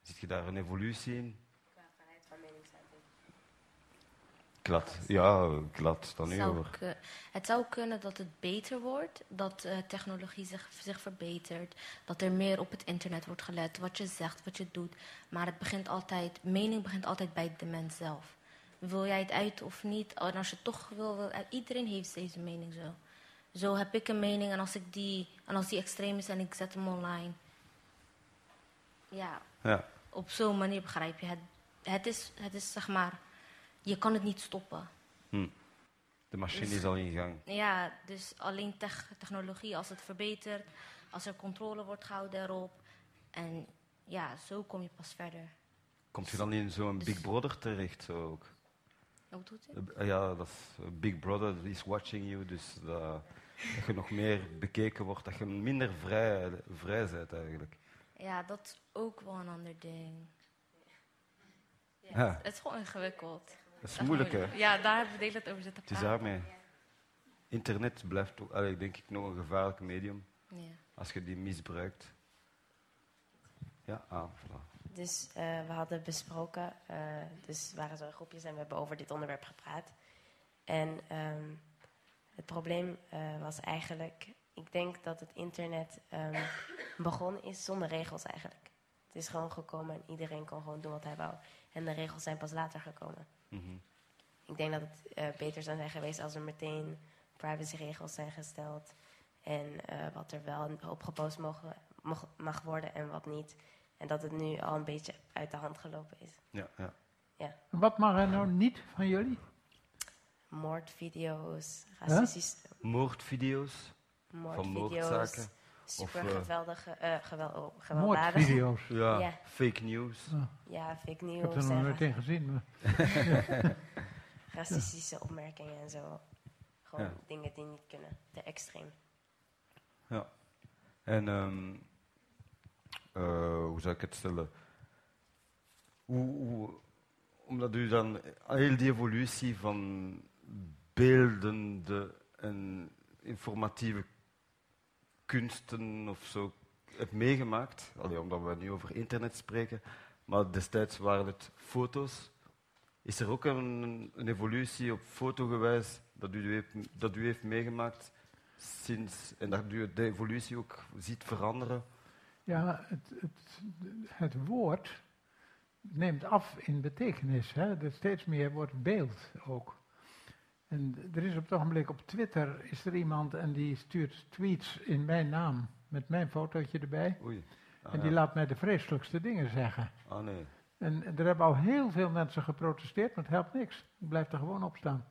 Ziet je daar een evolutie in? Qua vrijheid van meningsuiting. Ja, klad. Dan nu Zou over. ku- het zou kunnen dat het beter wordt, dat eh, technologie zich, zich verbetert, dat er meer op het internet wordt gelet, wat je zegt, wat je doet. Maar het begint altijd, mening begint altijd bij de mens zelf. Wil jij het uit of niet? En als je het toch wil, wil iedereen heeft deze mening zo. Zo heb ik een mening en als ik die, en als die extreem is en ik zet hem online. Ja, Ja, op zo'n manier begrijp je het. Het is, het is zeg maar, je kan het niet stoppen. de machine is al in gang. Ja, dus alleen tech- technologie, als het verbetert, als er controle wordt gehouden erop. En ja, zo kom je pas verder. Komt je dan in zo'n Big Brother terecht zo ook? Hoe doet het? Eh, Ja, dat is, Big Brother is watching you, dus dat, dat je nog meer bekeken wordt, dat je minder vrij, vrij bent eigenlijk. Ja, dat is ook wel een ander ding. Ja, Het is gewoon ingewikkeld. Dat is moeilijk hè. Ja, daar hebben we de hele tijd over zitten Het is praten. daarmee. Internet blijft toch, allee, denk ik, nog een gevaarlijk medium Ja. als je die misbruikt. Ja, ah, voilà. Dus eh, we hadden besproken, eh, dus waren zo groepjes en we hebben over dit onderwerp gepraat. En ehm, het probleem eh, was eigenlijk, ik denk dat het internet ehm, begonnen is zonder regels eigenlijk. Het is gewoon gekomen en iedereen kon gewoon doen wat hij wou. En de regels zijn pas later gekomen. Ik denk dat het eh, beter zou zijn geweest als er meteen privacyregels zijn gesteld. En eh, wat er wel op gepost mogen, mag, mag worden en wat niet. En dat het nu al een beetje uit de hand gelopen is. Ja, ja. Wat mag er nou niet van jullie? Moordvideo's, racistisch Moordvideo's, moordvideo's, moordzaken. Super Of, eh, geweldige, gewel, gewelddadig. Moordvideo's. ja, Ja. fake news. Ja, fake Ik news heb er nog nooit in gezien. Maar racistische opmerkingen en zo. Gewoon Ja. dingen die niet kunnen, te extreem. Ja. En ehm, eh, hoe zou ik het stellen? Hoe, hoe, omdat u dan heel die evolutie van beeldende en informatieve kunsten of zo hebt meegemaakt. Allee, omdat we nu over internet spreken. Maar destijds waren het foto's. Is er ook een, een evolutie op fotogewijs dat u, heeft, dat u heeft meegemaakt sinds, en dat u de evolutie ook ziet veranderen? Ja, het, het, het woord neemt af in betekenis. Hè? Er steeds meer wordt beeld ook. En er is op het ogenblik op Twitter is er iemand en die stuurt tweets in mijn naam met mijn fotootje erbij. Oei. Ah, en die ja. laat mij de vreselijkste dingen zeggen. Ah, nee. En er hebben al heel veel mensen geprotesteerd, maar het helpt niks. Ik blijf er gewoon op staan.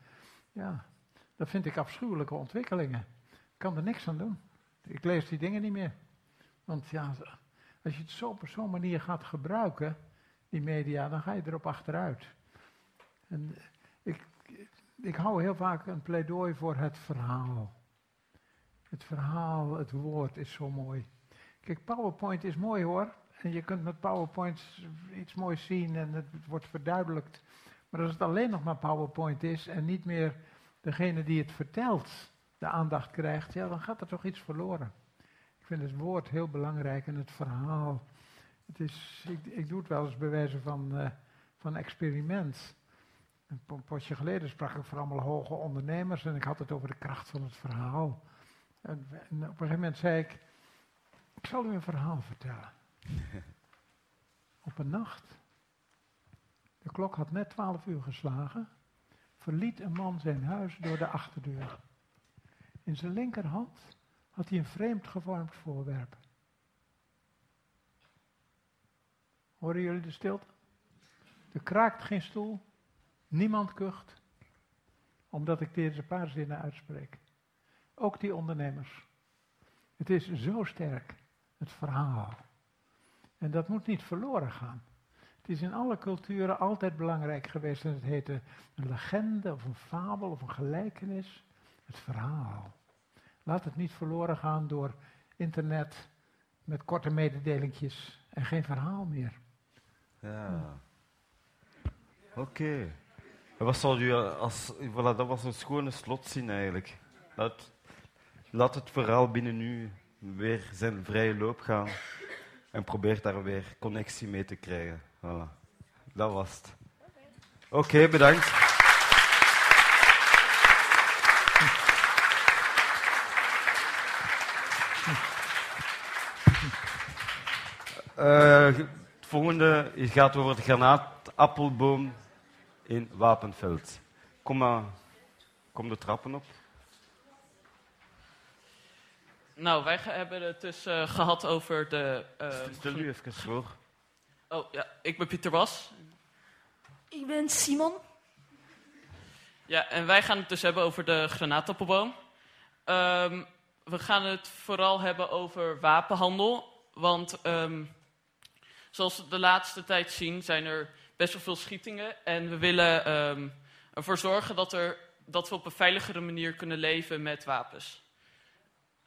Ja, dat vind ik afschuwelijke ontwikkelingen. Ik kan er niks aan doen. Ik lees die dingen niet meer. Want ja, als je het zo op zo'n manier gaat gebruiken, die media, dan ga je erop achteruit. En ik, hou heel vaak een pleidooi voor het verhaal. Het verhaal, het woord is zo mooi. Kijk, PowerPoint is mooi hoor. En je kunt met PowerPoint iets moois zien en het, het wordt verduidelijkt. Maar als het alleen nog maar PowerPoint is en niet meer degene die het vertelt de aandacht krijgt, ja, dan gaat er toch iets verloren. Ik vind het woord heel belangrijk en het verhaal. Het is, ik, ik doe het wel eens bij wijze van, eh, van experiment. Een po- potje geleden sprak ik voor allemaal hoge ondernemers en ik had het over de kracht van het verhaal. En, en op een gegeven moment zei ik, ik zal u een verhaal vertellen. Op een nacht, de klok had net twaalf uur geslagen, verliet een man zijn huis door de achterdeur. In zijn linkerhand had hij een vreemd gevormd voorwerp. Horen jullie de stilte? Er kraakt geen stoel, niemand kucht, omdat ik deze paar zinnen uitspreek. Ook die ondernemers. Het is zo sterk, het verhaal. En dat moet niet verloren gaan. Het is in alle culturen altijd belangrijk geweest en het heette een legende of een fabel of een gelijkenis. Het verhaal. Laat het niet verloren gaan door internet met korte mededelingjes en geen verhaal meer. Ja. Oké. Wat zal u als... Voilà, dat was een schone slotzin eigenlijk. Laat, laat het verhaal binnen u weer zijn vrije loop gaan. En probeer daar weer connectie mee te krijgen. Voilà. Dat was het. Oké, bedankt. Eh, het volgende gaat over de granaatappelboom in Wapenveld. Kom maar, kom de trappen op. Nou, wij hebben het dus eh, gehad over de. eh, Stel u even voor. Oh ja, ik ben Pieter Bas. Ik ben Simon. Ja, en wij gaan het dus hebben over de granaatappelboom. Ehm, we gaan het vooral hebben over wapenhandel. Want ehm, zoals we de laatste tijd zien, zijn er best wel veel schietingen. En we willen ehm, ervoor zorgen dat, er, dat we op een veiligere manier kunnen leven met wapens.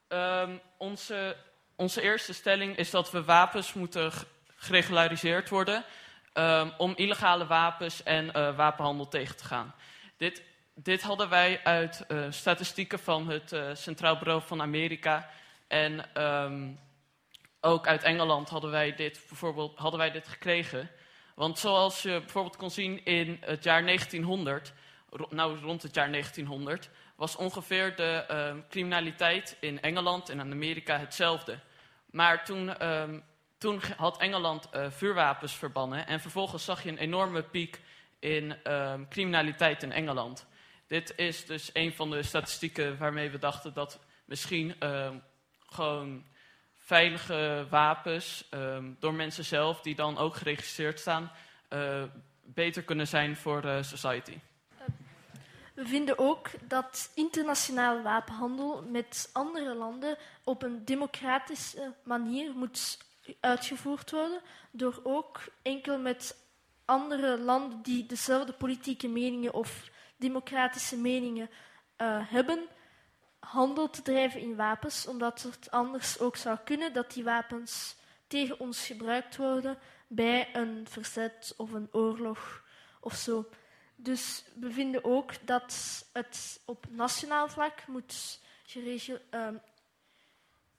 Ehm, onze, onze eerste stelling is dat we wapens moeten geregulariseerd worden. ehm, om illegale wapens en eh, wapenhandel tegen te gaan. Dit, dit hadden wij uit eh, statistieken van het eh, Centraal Bureau van Amerika. En ook uit Engeland hadden wij, dit bijvoorbeeld, hadden wij dit gekregen. Want zoals je bijvoorbeeld kon zien in het jaar 1900, ro- nou rond het jaar 1900, was ongeveer de ehm, criminaliteit in Engeland en in Amerika hetzelfde. Maar toen, ehm, toen had Engeland eh, vuurwapens verbannen en vervolgens zag je een enorme piek in ehm, criminaliteit in Engeland. Dit is dus een van de statistieken waarmee we dachten dat misschien ehm, gewoon veilige wapens ehm, door mensen zelf, die dan ook geregistreerd staan, eh, beter kunnen zijn voor de society. We vinden ook dat internationale wapenhandel met andere landen op een democratische manier moet uitgevoerd worden, door ook enkel met andere landen die dezelfde politieke meningen of democratische meningen eh, hebben, handel te drijven in wapens, omdat het anders ook zou kunnen dat die wapens tegen ons gebruikt worden bij een verzet of een oorlog of zo. Dus we vinden ook dat het op nationaal vlak moet, geregel, ehm,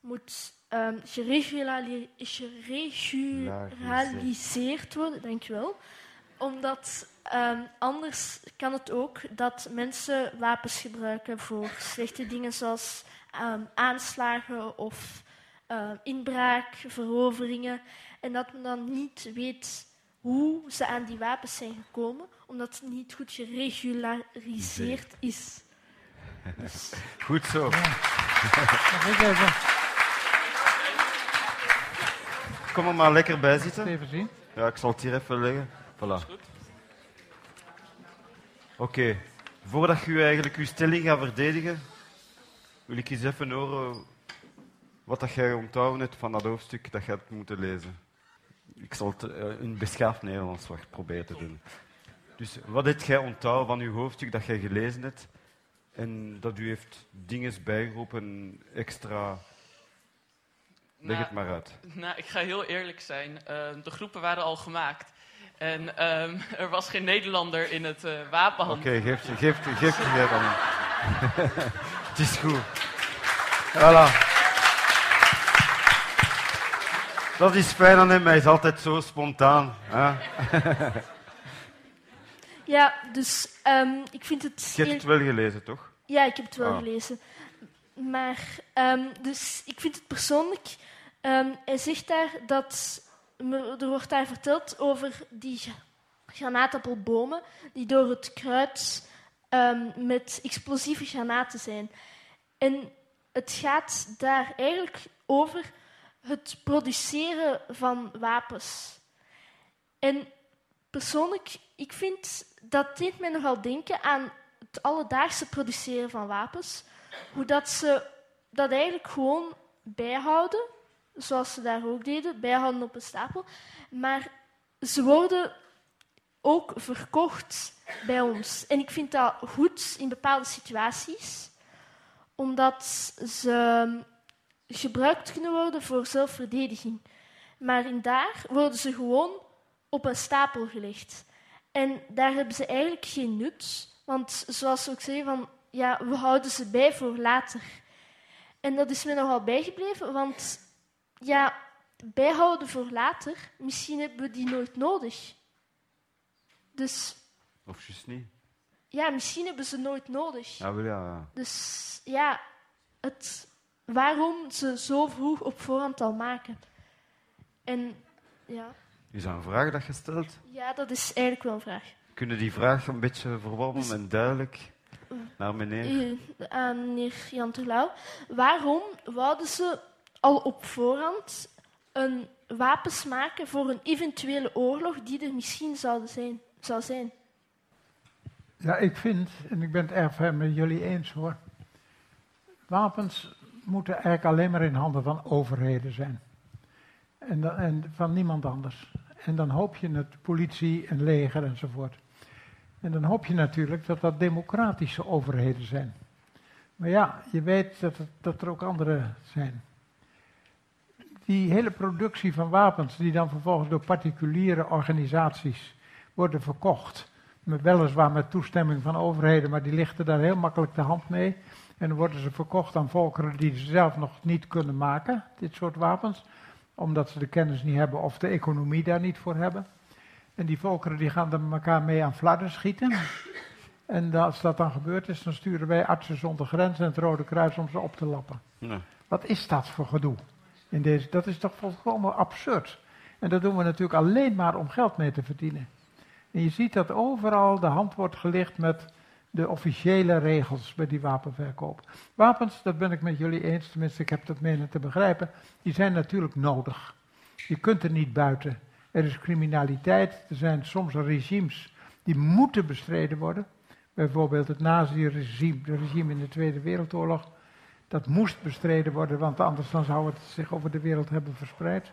moet um, geregulariseerd worden, dankjewel. Omdat um, anders kan het ook dat mensen wapens gebruiken voor slechte dingen zoals um, aanslagen of uh, inbraak, veroveringen. En dat men dan niet weet hoe ze aan die wapens zijn gekomen, omdat het niet goed geregulariseerd is. Dus. Goed zo. Kom er maar lekker bij zitten. Even zien. Ja, ik zal het hier even leggen. Voilà. Oké, voordat je eigenlijk je stelling gaat verdedigen, wil ik eens even horen wat dat jij onthouden hebt van dat hoofdstuk dat je hebt moeten lezen. Ik zal het eh, in beschaafd Nederlands wat proberen te doen. Dus wat heb jij onthouden van je hoofdstuk dat jij gelezen hebt en dat u heeft dingen bijgeroepen, extra... Leg het nou, maar uit. Nou, ik ga heel eerlijk zijn. Uh, de groepen waren al gemaakt. En um, er was geen Nederlander in het uh, wapenhandel. Oké, okay, geef, geef, geef je dan. het is goed. Voilà. Dat is fijn aan hem, hij is altijd zo spontaan. Hè? ja, dus um, ik vind het... Je hebt het wel gelezen, toch? Ja, ik heb het wel ah. gelezen. Maar, um, dus ik vind het persoonlijk... Um, hij zegt daar dat... Er wordt daar verteld over die granaatappelbomen die door het kruid met explosieve granaten zijn. En het gaat daar eigenlijk over het produceren van wapens. En persoonlijk, ik vind dat deed mij nogal denken aan het alledaagse produceren van wapens. Hoe dat ze dat eigenlijk gewoon bijhouden, zoals ze daar ook deden, bijhouden op een stapel. Maar ze worden ook verkocht bij ons. En ik vind dat goed in bepaalde situaties, omdat ze gebruikt kunnen worden voor zelfverdediging. Maar in daar worden ze gewoon op een stapel gelegd. En daar hebben ze eigenlijk geen nut. Want zoals ze ook zeggen, van, ja, we houden ze bij voor later. En dat is me nogal bijgebleven, want ja, bijhouden voor later, misschien hebben we die nooit nodig. Dus... Of juist niet. Ja, misschien hebben ze nooit nodig. Ja, wel ja. Dus ja, het, waarom ze zo vroeg op voorhand al maken. En ja. Is dat een vraag dat je stelt? Ja, dat is eigenlijk wel een vraag. Kunnen die vraag een beetje verworpen dus, en duidelijk naar meneer? Aan meneer Jan Terlouw. Waarom wouden ze al op voorhand een wapens maken voor een eventuele oorlog die er misschien zou zijn? Zou zijn? Ja, ik vind, en ik ben het erg met jullie eens hoor, wapens moeten eigenlijk alleen maar in handen van overheden zijn. En, en van niemand anders. En dan hoop je het politie en leger enzovoort. En dan hoop je natuurlijk dat dat democratische overheden zijn. Maar ja, je weet dat, dat er ook andere zijn. Die hele productie van wapens, die dan vervolgens door particuliere organisaties worden verkocht. Met, weliswaar met toestemming van overheden, maar die lichten daar heel makkelijk de hand mee. En dan worden ze verkocht aan volkeren die ze zelf nog niet kunnen maken, dit soort wapens. Omdat ze de kennis niet hebben of de economie daar niet voor hebben. En die volkeren die gaan er elkaar mee aan flarden schieten. En als dat dan gebeurd is, dan sturen wij artsen zonder grenzen en het Rode Kruis om ze op te lappen. Wat is dat voor gedoe? Dat is toch volkomen absurd. En dat doen we natuurlijk alleen maar om geld mee te verdienen. En je ziet dat overal de hand wordt gelicht met de officiële regels bij die wapenverkoop. Wapens, dat ben ik met jullie eens, tenminste ik heb dat menen te begrijpen, die zijn natuurlijk nodig. Je kunt er niet buiten. Er is criminaliteit, er zijn soms regimes die moeten bestreden worden. Bijvoorbeeld het nazi-regime, het regime in de Tweede Wereldoorlog. Dat moest bestreden worden, want anders dan zou het zich over de wereld hebben verspreid.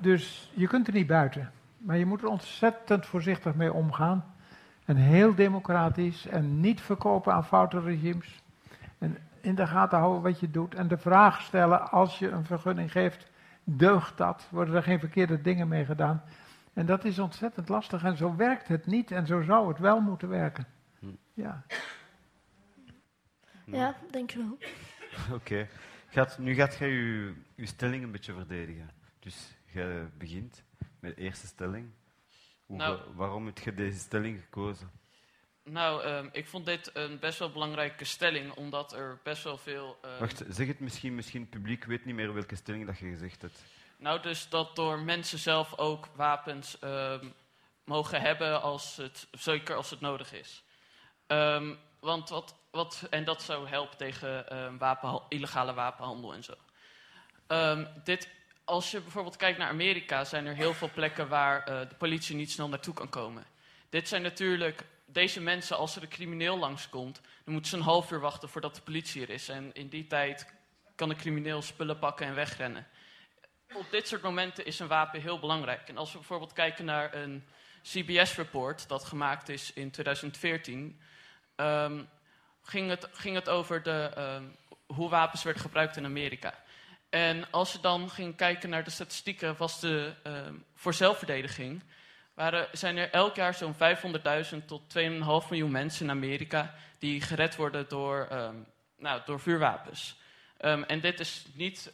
Dus je kunt er niet buiten. Maar je moet er ontzettend voorzichtig mee omgaan. En heel democratisch en niet verkopen aan foute regimes. En in de gaten houden wat je doet. En de vraag stellen als je een vergunning geeft, deugt dat? Worden er geen verkeerde dingen mee gedaan? En dat is ontzettend lastig en zo werkt het niet en zo zou het wel moeten werken. Ja. Ja, denk je wel. Oké. Gaat, nu gaat jij je, je stelling een beetje verdedigen. Dus je begint met de eerste stelling. Hoe Nou. waarom heb je deze stelling gekozen? Nou, ehm, ik vond dit een best wel belangrijke stelling, omdat er best wel veel... ehm, Wacht, zeg het misschien, misschien het publiek weet niet meer welke stelling dat je gezegd hebt. Nou, dus dat door mensen zelf ook wapens ehm, mogen hebben, als het, zeker als het nodig is. Ehm, want wat, wat, en dat zou helpen tegen ehm, wapenha- illegale wapenhandel en zo. Ehm, dit, als je bijvoorbeeld kijkt naar Amerika, zijn er heel veel plekken waar eh, de politie niet snel naartoe kan komen. Dit zijn natuurlijk, deze mensen, als er een crimineel langskomt, dan moeten ze een half uur wachten voordat de politie er is. En in die tijd kan de crimineel spullen pakken en wegrennen op dit soort momenten is een wapen heel belangrijk. En als we bijvoorbeeld kijken naar een CBS-report dat gemaakt is in 2014, ehm, ging, het, ging het over de, ehm, hoe wapens werden gebruikt in Amerika. En als je dan ging kijken naar de statistieken, was de, ehm, voor zelfverdediging, waren, zijn er elk jaar zo'n 500.000 tot 2,5 miljoen mensen in Amerika die gered worden door, nou, door vuurwapens. En dit is niet.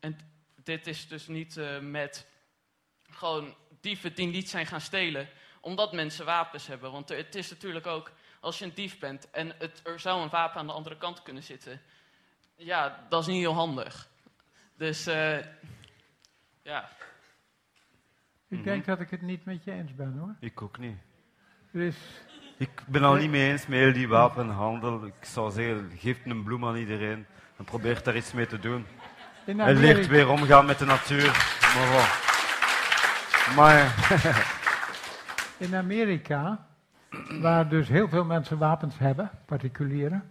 en dit is dus niet eh, met gewoon dieven die niet zijn gaan stelen, omdat mensen wapens hebben. Want het is natuurlijk ook, als je een dief bent en het, er zou een wapen aan de andere kant kunnen zitten, ja, dat is niet heel handig. Dus eh, ja, Ik denk dat ik het niet met je eens ben hoor. Ik ook niet. Er is, Ik ben al niet mee eens met heel die wapenhandel. Ik zou zeggen, geef een bloem aan iedereen en probeer daar iets mee te doen. in Hij leert weer omgaan met de natuur. Maar, maar in Amerika, waar dus heel veel mensen wapens hebben, particulieren,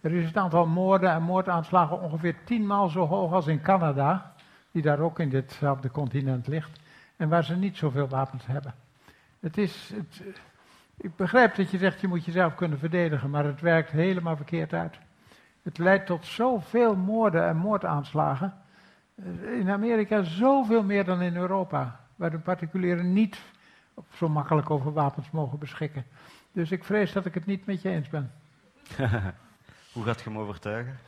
er is het aantal moorden en moordaanslagen ongeveer tienmaal zo hoog als in Canada, die daar ook in ditzelfde continent ligt, en waar ze niet zoveel wapens hebben. Het is, het, ik begrijp dat je zegt je moet jezelf kunnen verdedigen, maar het werkt helemaal verkeerd uit. Het leidt tot zoveel moorden en moordaanslagen. In Amerika zoveel meer dan in Europa, waar de particulieren niet zo makkelijk over wapens mogen beschikken. Dus ik vrees dat ik het niet met je eens ben. hoe gaat je hem overtuigen?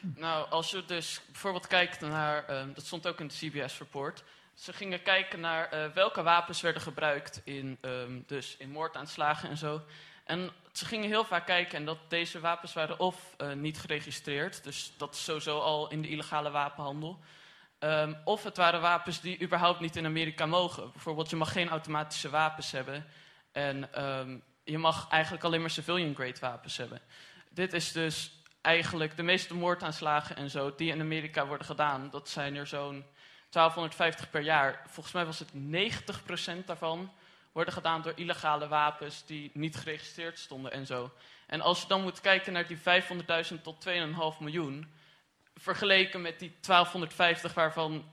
Nou, als je dus bijvoorbeeld kijkt naar, ehm, dat stond ook in het CBS-rapport, ze gingen kijken naar eh, welke wapens werden gebruikt in, ehm, dus in moordaanslagen en zo. En ze gingen heel vaak kijken en dat deze wapens waren of eh, niet geregistreerd, dus dat is sowieso al in de illegale wapenhandel. Ehm, of het waren wapens die überhaupt niet in Amerika mogen. Bijvoorbeeld, je mag geen automatische wapens hebben en ehm, je mag eigenlijk alleen maar civilian-grade wapens hebben. Dit is dus eigenlijk de meeste moordaanslagen en zo die in Amerika worden gedaan. Dat zijn er zo'n 1250 per jaar. Volgens mij was het 90% daarvan worden gedaan door illegale wapens die niet geregistreerd stonden en zo. En als je dan moet kijken naar die 500.000 tot 2,5 miljoen, vergeleken met die 1250 waarvan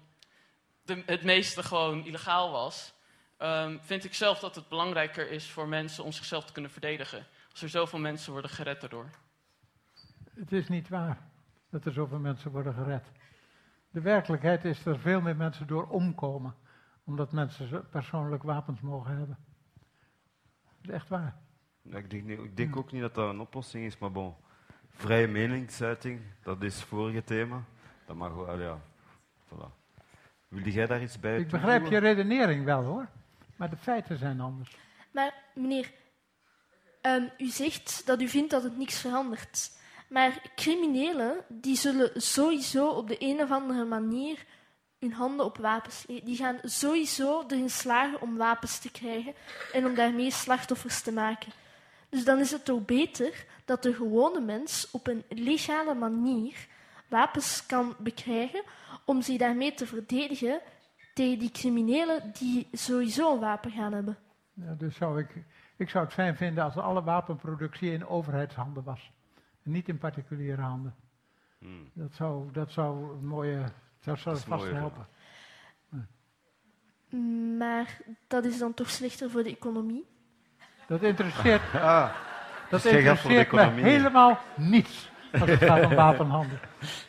de, het meeste gewoon illegaal was, ehm, vind ik zelf dat het belangrijker is voor mensen om zichzelf te kunnen verdedigen. Als er zoveel mensen worden gered daardoor. Het is niet waar dat er zoveel mensen worden gered. De werkelijkheid is dat er veel meer mensen door omkomen, omdat mensen persoonlijk wapens mogen hebben. Dat is echt waar. Ja, ik denk, niet- ik denk ook niet dat dat een oplossing is, maar bon. Vrije meningsuiting, dat is het vorige thema. Dat mag wel, ja. Voilà. Wilde jij daar iets bij Ik begrijp je redenering wel hoor, maar de feiten zijn anders. Maar meneer, ehm, u zegt dat u vindt dat het niks verandert. Maar criminelen die zullen sowieso op de een of andere manier hun handen op wapens leggen. Die gaan sowieso erin slagen om wapens te krijgen en om daarmee slachtoffers te maken. Dus dan is het toch beter dat de gewone mens op een legale manier wapens kan bekrijgen om zich daarmee te verdedigen tegen die criminelen die sowieso een wapen gaan hebben. Ja, dus zou ik, ik zou het fijn vinden als alle wapenproductie in overheidshanden was. En niet in particuliere handen. Hmm. Dat zou, dat zou een mooie, dat zou vast helpen. Maar dat is dan toch slechter voor de economie? Dat interesseert, Ah, dat interesseert me helemaal niets als het gaat om wapenhandel.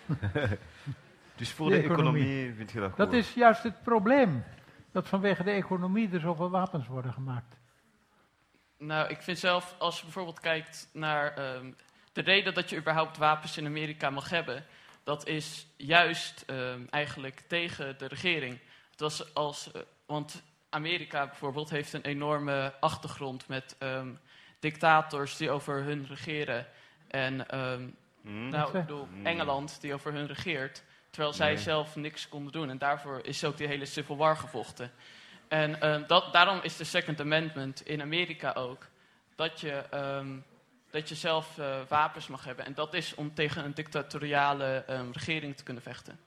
dus voor De de, economie. economie, vind je dat goed? Dat is juist het probleem. Dat vanwege de economie er zoveel wapens worden gemaakt. Nou, ik vind zelf, als je bijvoorbeeld kijkt naar ehm, de reden dat je überhaupt wapens in Amerika mag hebben, dat is juist ehm, eigenlijk tegen de regering. Het was als, eh, want Amerika bijvoorbeeld heeft een enorme achtergrond met ehm, dictators die over hun regeren. En ehm, Hmm. nou, ik bedoel, Hmm. Engeland die over hun regeert. Terwijl zij Nee. zelf niks konden doen. En daarvoor is ook die hele Civil War gevochten. En ehm, dat, daarom is de Second Amendment in Amerika ook. Dat je, ehm, dat je zelf eh, wapens mag hebben. En dat is om tegen een dictatoriale ehm, regering te kunnen vechten.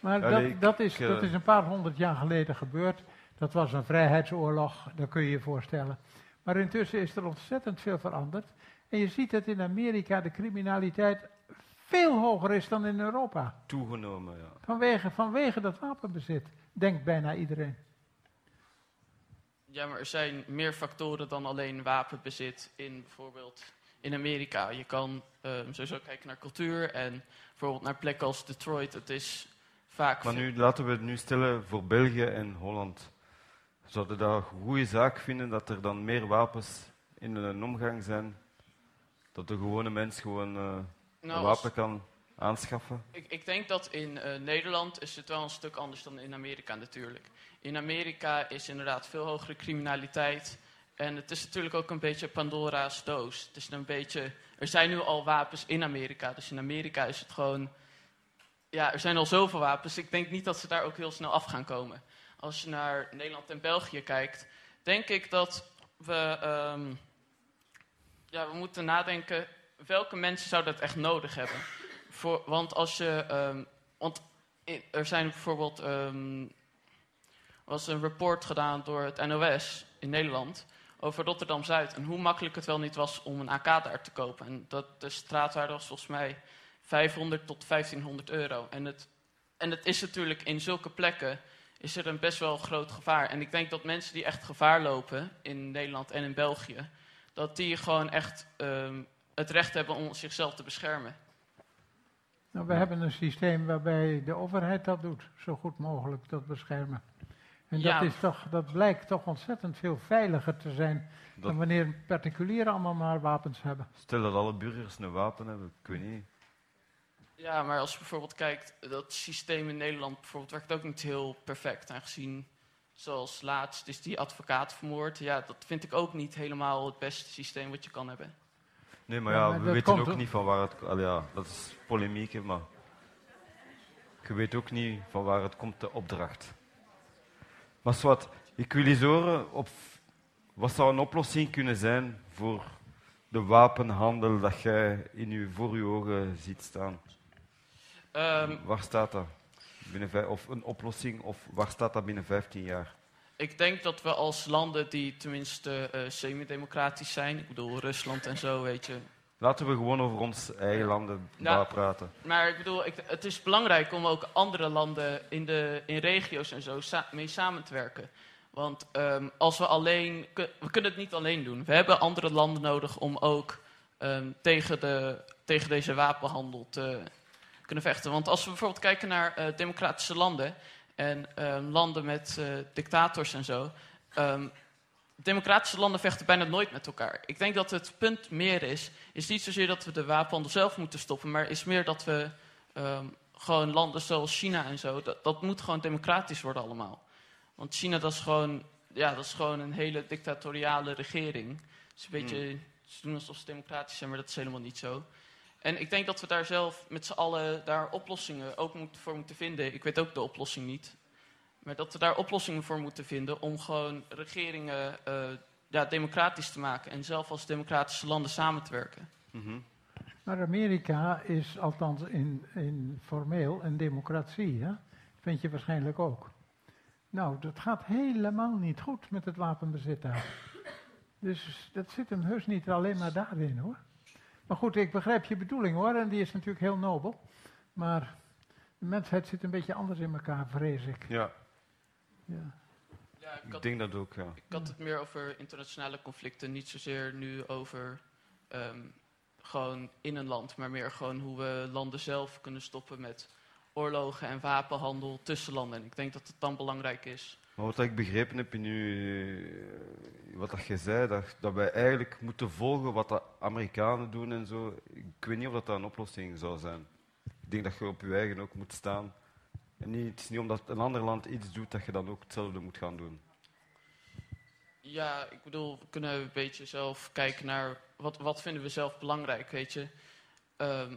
Maar dat, dat, is, ik, eh, dat is een paar honderd jaar geleden gebeurd. Dat was een vrijheidsoorlog, dat kun je je voorstellen. Maar intussen is er ontzettend veel veranderd. En je ziet dat in Amerika de criminaliteit veel hoger is dan in Europa. Toegenomen, ja. Vanwege, vanwege dat wapenbezit, denkt bijna iedereen. Ja, maar er zijn meer factoren dan alleen wapenbezit in bijvoorbeeld in Amerika. Je kan ehm, sowieso kijken naar cultuur en bijvoorbeeld naar plekken als Detroit. Het is vaak... Maar nu laten we het nu stellen voor België en Holland. Zouden we dat een goede zaak vinden dat er dan meer wapens in een omgang zijn? Dat de gewone mens gewoon eh, Nou, een als- wapen kan aanschaffen? Ik, ik denk dat in eh, Nederland is het wel een stuk anders dan in Amerika natuurlijk. In Amerika is inderdaad veel hogere criminaliteit. En het is natuurlijk ook een beetje Pandora's doos. Het is een beetje, er zijn nu al wapens in Amerika. Dus in Amerika is het gewoon... Ja, er zijn al zoveel wapens. Ik denk niet dat ze daar ook heel snel af gaan komen. Als je naar Nederland en België kijkt, denk ik dat we... ehm, ja, we moeten nadenken, welke mensen zouden het echt nodig hebben? Voor, want als je. ehm, want er zijn bijvoorbeeld. ehm was een report gedaan door het NOS in Nederland. over Rotterdam Zuid. En hoe makkelijk het wel niet was om een AK daar te kopen. En dat de straatwaarde was volgens mij 500 tot 1500 euro. En het, en het is natuurlijk in zulke plekken. Is er een best wel groot gevaar. En ik denk dat mensen die echt gevaar lopen. in Nederland en in België. dat die gewoon echt ehm, het recht hebben om zichzelf te beschermen. Nou, we hebben een systeem waarbij de overheid dat doet, zo goed mogelijk, dat beschermen. En Ja. dat, is toch, dat blijkt toch ontzettend veel veiliger te zijn Dat- dan wanneer particulieren allemaal maar wapens hebben. Stel dat alle burgers een wapen hebben, ik weet niet. Ja, maar als je bijvoorbeeld kijkt, dat systeem in Nederland bijvoorbeeld werkt ook niet heel perfect. Aangezien, zoals laatst is die advocaat vermoord. Ja, dat vind ik ook niet helemaal het beste systeem wat je kan hebben. Nee, maar Ja, ja, maar we weten ook niet van waar het... Al ja, dat is polemiek, maar... Je weet ook niet van waar het komt, de opdracht. Maar wat, ik wil eens horen, op, wat zou een oplossing kunnen zijn voor de wapenhandel dat jij in uw, voor uw ogen ziet staan? Ehm, Waar staat dat? Binnen of een oplossing, of waar staat dat binnen 15 jaar? ik denk dat we als landen die tenminste eh semi-democratisch zijn, ik bedoel Rusland en zo, weet je. Laten we gewoon over ons eigen landen Ja. praten. Maar ik bedoel, ik, het is belangrijk om ook andere landen in, de, in regio's en zo sa- mee samen te werken. Want ehm, als we alleen, we kunnen het niet alleen doen. We hebben andere landen nodig om ook ehm, tegen, de, tegen deze wapenhandel te kunnen vechten. Want als we bijvoorbeeld kijken naar eh, democratische landen en ehm, landen met eh, dictators en zo. ehm, democratische landen vechten bijna nooit met elkaar. Ik denk dat het punt meer is, is niet zozeer dat we de wapenhandel zelf moeten stoppen, maar is meer dat we ehm, gewoon landen zoals China en zo, dat, dat moet gewoon democratisch worden allemaal. Want China, dat is gewoon, ja, dat is gewoon een hele dictatoriale regering. Het is een beetje, ze doen alsof ze democratisch zijn, maar dat is helemaal niet zo. En ik denk dat we daar zelf met z'n allen daar oplossingen ook moet, voor moeten vinden. Ik weet ook de oplossing niet. Maar dat we daar oplossingen voor moeten vinden om gewoon regeringen eh, ja, democratisch te maken. En zelf als democratische landen samen te werken. Mhm. Maar Amerika is althans in, in formeel een democratie, hè? vind je waarschijnlijk ook. Nou, dat gaat helemaal niet goed met het wapenbezit daar. Dus dat zit hem heus niet alleen maar daarin hoor. Maar goed, ik begrijp je bedoeling hoor, en die is natuurlijk heel nobel. Maar de mensheid zit een beetje anders in elkaar, vrees ik. Ja, Ja. Ja, ik ik had, denk dat ook, ja. ik had het meer over internationale conflicten, niet zozeer nu over ehm, gewoon in een land, maar meer gewoon hoe we landen zelf kunnen stoppen met oorlogen en wapenhandel tussen landen. En ik denk dat het dan belangrijk is. Maar wat ik begrepen heb in u, eh, wat dat je zei, dat, dat wij eigenlijk moeten volgen wat de Amerikanen doen en zo. Ik weet niet of dat, dat een oplossing zou zijn. Ik denk dat je op je eigen ook moet staan. En niet, het is niet omdat een ander land iets doet dat je dan ook hetzelfde moet gaan doen. Ja, ik bedoel, we kunnen een beetje zelf kijken naar wat, wat vinden we zelf belangrijk, weet je. Ehm,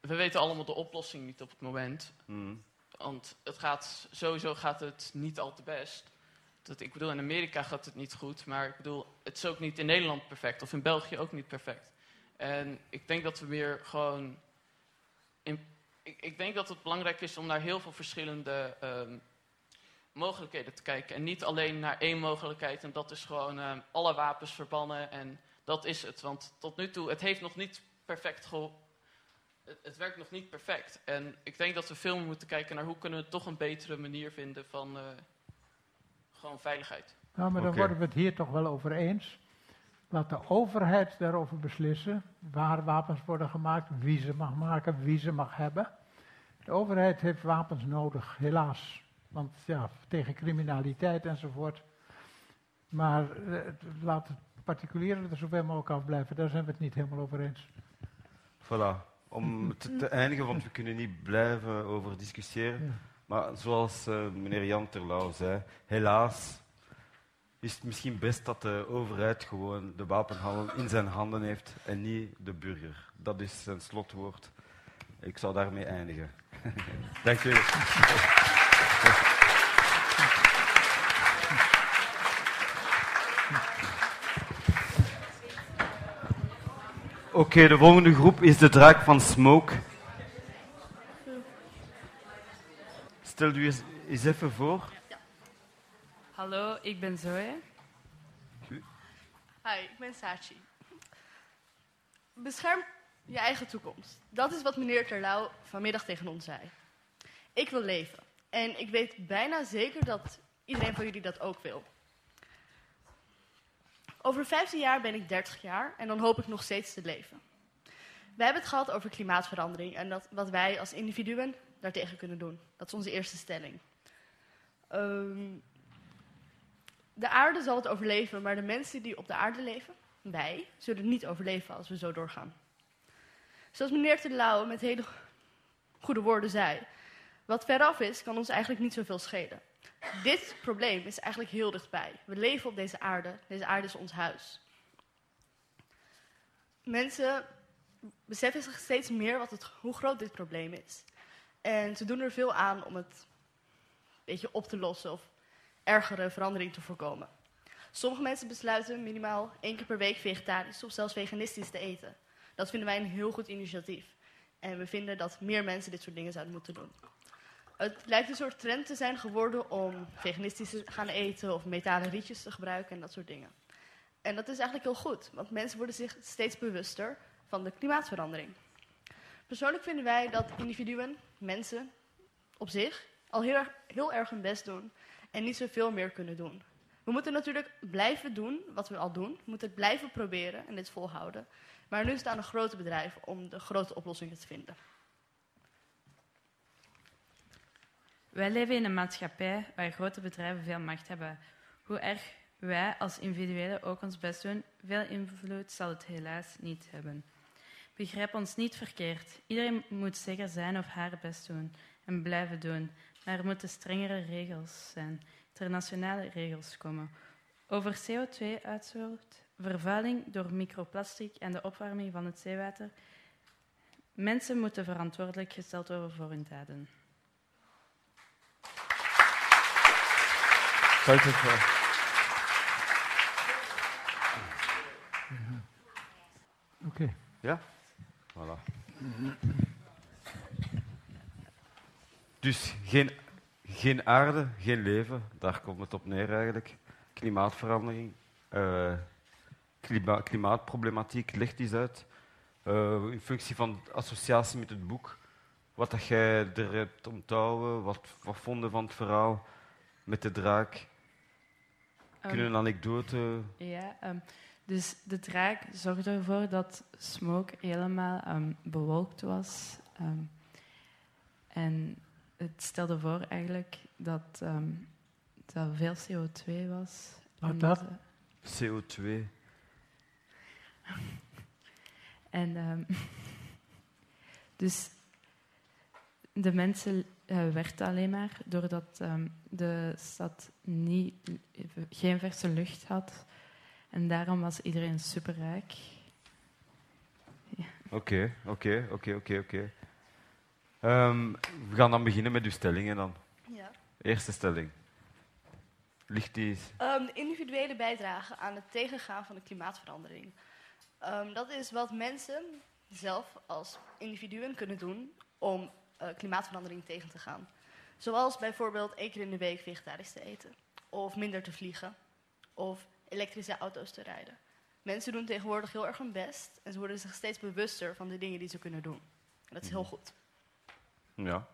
we weten allemaal de oplossing niet op het moment. Mm. Want het gaat, sowieso gaat het niet al te best. Dat, ik bedoel, in Amerika gaat het niet goed, maar ik bedoel, het is ook niet in Nederland perfect of in België ook niet perfect. En ik denk dat we meer gewoon. In, ik, ik denk dat het belangrijk is om naar heel veel verschillende ehm, mogelijkheden te kijken. En niet alleen naar één mogelijkheid, en dat is gewoon ehm, alle wapens verbannen en dat is het. Want tot nu toe, het heeft nog niet perfect ge het, het werkt nog niet perfect. En ik denk dat we veel meer moeten kijken naar hoe kunnen we toch een betere manier vinden van eh, gewoon veiligheid. Nou, maar dan worden we het hier toch wel over eens. Laat de overheid daarover beslissen waar wapens worden gemaakt, wie ze mag maken, wie ze mag hebben. De overheid heeft wapens nodig, helaas. Want ja, tegen criminaliteit enzovoort. Maar eh, laat het particulieren er zoveel mogelijk afblijven, daar zijn we het niet helemaal over eens. Voilà. Om te, te eindigen, want we kunnen niet blijven over discussiëren. Maar zoals eh, meneer Jan Terlouw zei, helaas is het misschien best dat de overheid gewoon de wapenhandel in zijn handen heeft en niet de burger. Dat is zijn slotwoord. Ik zou daarmee eindigen. Dank u. Oké, de volgende groep is de draak van Smoke. Stel u eens, eens even voor. Hallo, ik ben Zoe. Hi, ik ben Sachi. Bescherm je eigen toekomst. Dat is wat meneer Terlouw vanmiddag tegen ons zei. Ik wil leven. En ik weet bijna zeker dat iedereen van jullie dat ook wil. Over 15 jaar ben ik 30 jaar en dan hoop ik nog steeds te leven. We hebben het gehad over klimaatverandering en dat, wat wij als individuen daartegen kunnen doen. Dat is onze eerste stelling. Ehm, de aarde zal het overleven, maar de mensen die op de aarde leven, wij, zullen niet overleven als we zo doorgaan. Zoals meneer Terlouw met hele goede woorden zei, wat veraf is, kan ons eigenlijk niet zoveel schelen. Dit probleem is eigenlijk heel dichtbij. We leven op deze aarde, deze aarde is ons huis. Mensen beseffen zich steeds meer wat het, hoe groot dit probleem is. En ze doen er veel aan om het een beetje op te lossen of ergere verandering te voorkomen. Sommige mensen besluiten minimaal één keer per week vegetarisch of zelfs veganistisch te eten. Dat vinden wij een heel goed initiatief. En we vinden dat meer mensen dit soort dingen zouden moeten doen. Het lijkt een soort trend te zijn geworden om veganistisch te gaan eten of metalen rietjes te gebruiken en dat soort dingen. En dat is eigenlijk heel goed, want mensen worden zich steeds bewuster van de klimaatverandering. Persoonlijk vinden wij dat individuen, mensen op zich, al heel erg, heel erg hun best doen en niet zoveel meer kunnen doen. We moeten natuurlijk blijven doen wat we al doen. We moeten het blijven proberen en dit volhouden. Maar nu staan de grote bedrijven om de grote oplossingen te vinden. Wij leven in een maatschappij waar grote bedrijven veel macht hebben. Hoe erg wij als individuen ook ons best doen, veel invloed zal het helaas niet hebben. Begrijp ons niet verkeerd. Iedereen moet zeker zijn of haar best doen en blijven doen. Maar er moeten strengere regels zijn, internationale regels komen. Over CO2-uitstoot, vervuiling door microplastic en de opwarming van het zeewater. Mensen moeten verantwoordelijk gesteld worden voor hun daden. Wel. Oké. Ja? Voilà. Dus geen, geen aarde, geen leven, daar komt het op neer eigenlijk. Klimaatverandering, eh, klima- klimaatproblematiek, leg eens uit. Eh, in functie van de associatie met het boek, wat dat jij er hebt onthouden, wat, wat vonden van het verhaal met de draak. Kunnen een anekdote... Ja, ehm, dus de draak zorgde ervoor dat smoke helemaal ehm, bewolkt was. ehm, en het stelde voor eigenlijk dat ehm dat veel CO2 was. Wat dat? eh, CO2. En ehm, dus de mensen uh, werkten alleen maar doordat um, de stad niet, geen verse lucht had. En daarom was iedereen superrijk. Oké, oké, oké, oké, oké. Ehm, we gaan dan beginnen met uw stellingen dan. Ja. Eerste stelling. Ligt die... Um, de individuele bijdrage aan het tegengaan van de klimaatverandering. Um, dat is wat mensen zelf als individuen kunnen doen om uh, klimaatverandering tegen te gaan. Zoals bijvoorbeeld één keer in de week vegetarisch te eten. Of minder te vliegen. Of elektrische auto's te rijden. Mensen doen tegenwoordig heel erg hun best en ze worden zich steeds bewuster van de dingen die ze kunnen doen. En dat is heel Mhm. goed. Ja.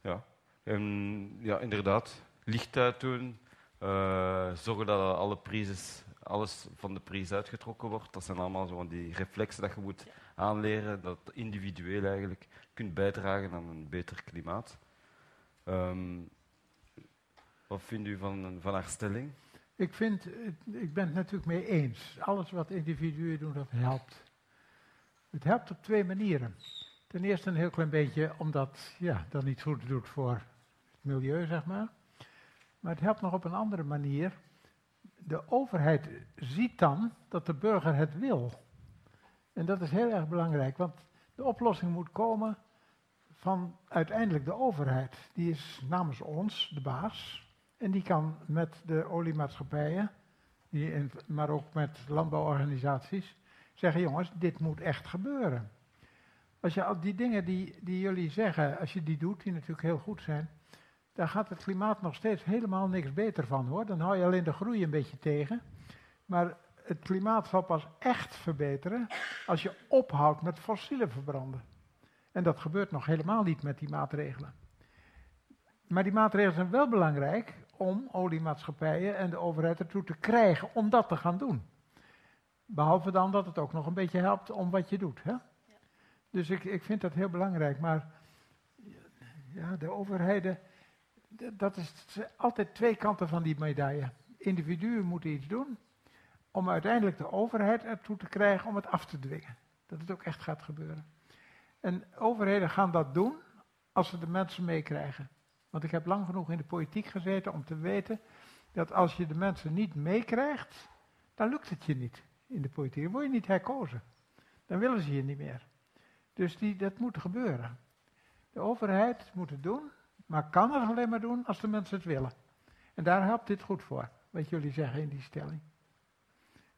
Ja. En, ja, inderdaad. Licht uitdoen. Uh, zorgen dat alle prijzen, alles van de prijs uitgetrokken wordt. Dat zijn allemaal zo van die reflexen dat je moet Ja. aanleren. Dat individueel eigenlijk kunt bijdragen aan een beter klimaat. Ehm, wat vindt u van, van haar? Ik, vind, ik ben het natuurlijk mee eens. Alles wat individuen doen, dat helpt. Het helpt op twee manieren. Ten eerste een heel klein beetje omdat ja, dat niet goed doet voor het milieu, zeg maar. Maar het helpt nog op een andere manier. De overheid ziet dan dat de burger het wil. En dat is heel erg belangrijk, want de oplossing moet komen van uiteindelijk de overheid. Die is namens ons de baas. En die kan met de oliemaatschappijen, maar ook met landbouworganisaties, zeggen: jongens, dit moet echt gebeuren. Als je al die dingen die, die jullie zeggen, als je die doet, die natuurlijk heel goed zijn, dan gaat het klimaat nog steeds helemaal niks beter van hoor. Dan hou je alleen de groei een beetje tegen. Maar het klimaat zal pas echt verbeteren als je ophoudt met fossielen verbranden. En dat gebeurt nog helemaal niet met die maatregelen. Maar die maatregelen zijn wel belangrijk om oliemaatschappijen en de overheid ertoe te krijgen om dat te gaan doen. Behalve dan dat het ook nog een beetje helpt om wat je doet. Hè? Dus ik, ik vind dat heel belangrijk. Maar ja, de overheden, dat is altijd twee kanten van die medaille. Individuen moeten iets doen om uiteindelijk de overheid ertoe te krijgen om het af te dwingen. Dat het ook echt gaat gebeuren. En overheden gaan dat doen als ze de mensen meekrijgen. Want ik heb lang genoeg in de politiek gezeten om te weten dat als je de mensen niet meekrijgt, dan lukt het je niet in de politiek. Dan word je niet herkozen. Dan willen ze je niet meer. Dus die, dat moet gebeuren. De overheid moet het doen, maar kan het alleen maar doen als de mensen het willen. En daar helpt dit goed voor, wat jullie zeggen in die stelling.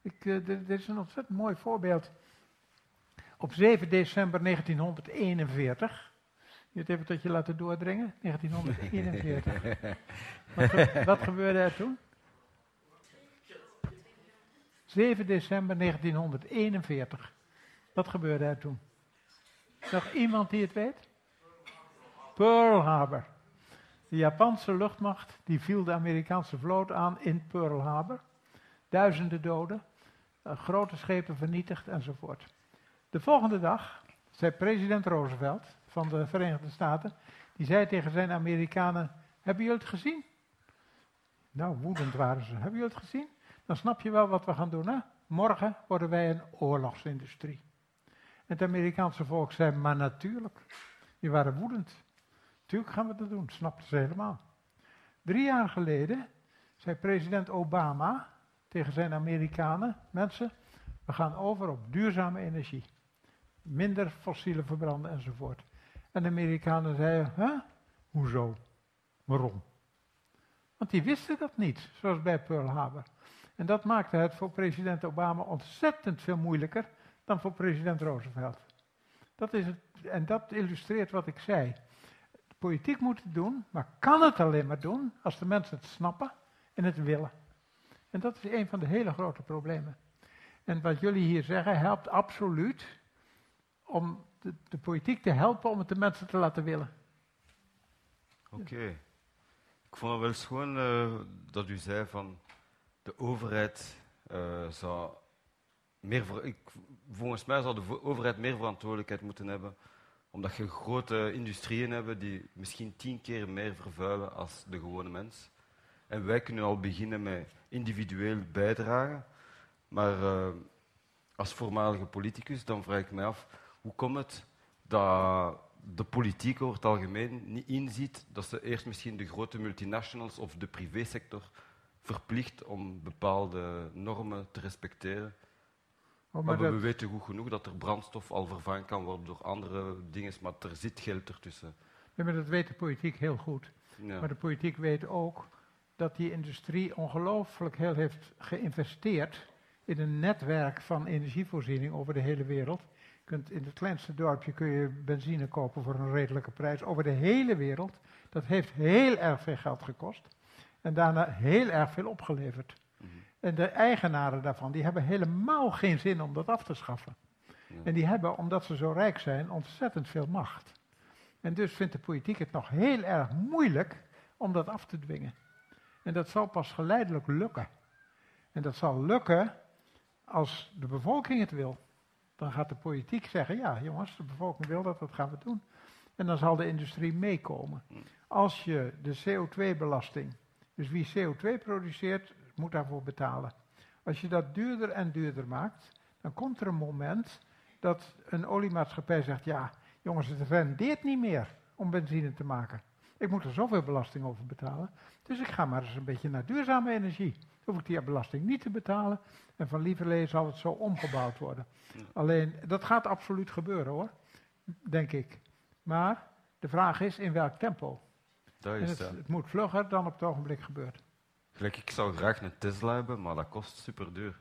Ik, eh, er is een ontzettend mooi voorbeeld. Op 7 december 1941, je het even tot je laten doordringen, 1941. wat, wat gebeurde er toen? 7 december 1941. Wat gebeurde er toen? Nog iemand die het weet? Pearl Harbor. De Japanse luchtmacht die viel de Amerikaanse vloot aan in Pearl Harbor. Duizenden doden, eh, grote schepen vernietigd enzovoort. De volgende dag zei president Roosevelt van de Verenigde Staten, die zei tegen zijn Amerikanen, hebben jullie het gezien? Nou, woedend waren ze. Hebben jullie het gezien? Dan snap je wel wat we gaan doen, hè? Morgen worden wij een oorlogsindustrie. Het Amerikaanse volk zei, maar natuurlijk. Die waren woedend. Tuurlijk gaan we dat doen, snapten ze helemaal. Drie jaar geleden zei president Obama tegen zijn Amerikanen, mensen, we gaan over op duurzame energie. Minder fossiele verbranden enzovoort. En de Amerikanen zeiden, hè? Hoezo? Waarom? Want die wisten dat niet, zoals bij Pearl Harbor. En dat maakte het voor president Obama ontzettend veel moeilijker dan voor president Roosevelt. Dat is het, en dat illustreert wat ik zei. Politiek moet het doen, maar kan het alleen maar doen als de mensen het snappen en het willen. En dat is een van de hele grote problemen. En wat jullie hier zeggen helpt absoluut om de, de politiek te helpen om het de mensen te laten willen. Oké. Ik vond het wel schoon eh, dat u zei van de overheid eh, zou meer ik, volgens mij zou de overheid meer verantwoordelijkheid moeten hebben, omdat je grote industrieën hebt die misschien tien keer meer vervuilen als de gewone mens. En wij kunnen al beginnen met individueel bijdragen, maar eh, als voormalige politicus dan vraag ik mij af hoe komt het dat de politiek over het algemeen niet inziet dat ze eerst misschien de grote multinationals of de privésector verplicht om bepaalde normen te respecteren. Oh, maar maar we dat- weten goed genoeg dat er brandstof al vervangen kan worden door andere dingen, maar er zit geld ertussen. Ja, maar dat weet de politiek heel goed. Ja. Maar de politiek weet ook dat die industrie ongelooflijk heel heeft geïnvesteerd in een netwerk van energievoorziening over de hele wereld. Kunt in het kleinste dorpje kun je benzine kopen voor een redelijke prijs over de hele wereld. Dat heeft heel erg veel geld gekost en daarna heel erg veel opgeleverd. Mhm. En de eigenaren daarvan, die hebben helemaal geen zin om dat af te schaffen. Ja. En die hebben, omdat ze zo rijk zijn, ontzettend veel macht. En dus vindt de politiek het nog heel erg moeilijk om dat af te dwingen. En dat zal pas geleidelijk lukken. En dat zal lukken als de bevolking het wil. Dan gaat de politiek zeggen, ja jongens, de bevolking wil dat, dat gaan we doen. En dan zal de industrie meekomen. Als je de CO2-belasting, dus wie CO2 produceert, moet daarvoor betalen. Als je dat duurder en duurder maakt, dan komt er een moment dat een oliemaatschappij zegt, ja jongens, het rendeert niet meer om benzine te maken. Ik moet er zoveel belasting over betalen. Dus ik ga maar eens een beetje naar duurzame energie. Hoef ik die belasting niet te betalen. En van lieverlee zal het zo omgebouwd worden. Alleen, dat gaat absoluut gebeuren hoor. Denk ik. Maar de vraag is in welk tempo. Dat is het, het moet vlugger dan op het ogenblik gebeurt. Gelijk, ik zou graag een Tesla hebben, maar dat kost super duur.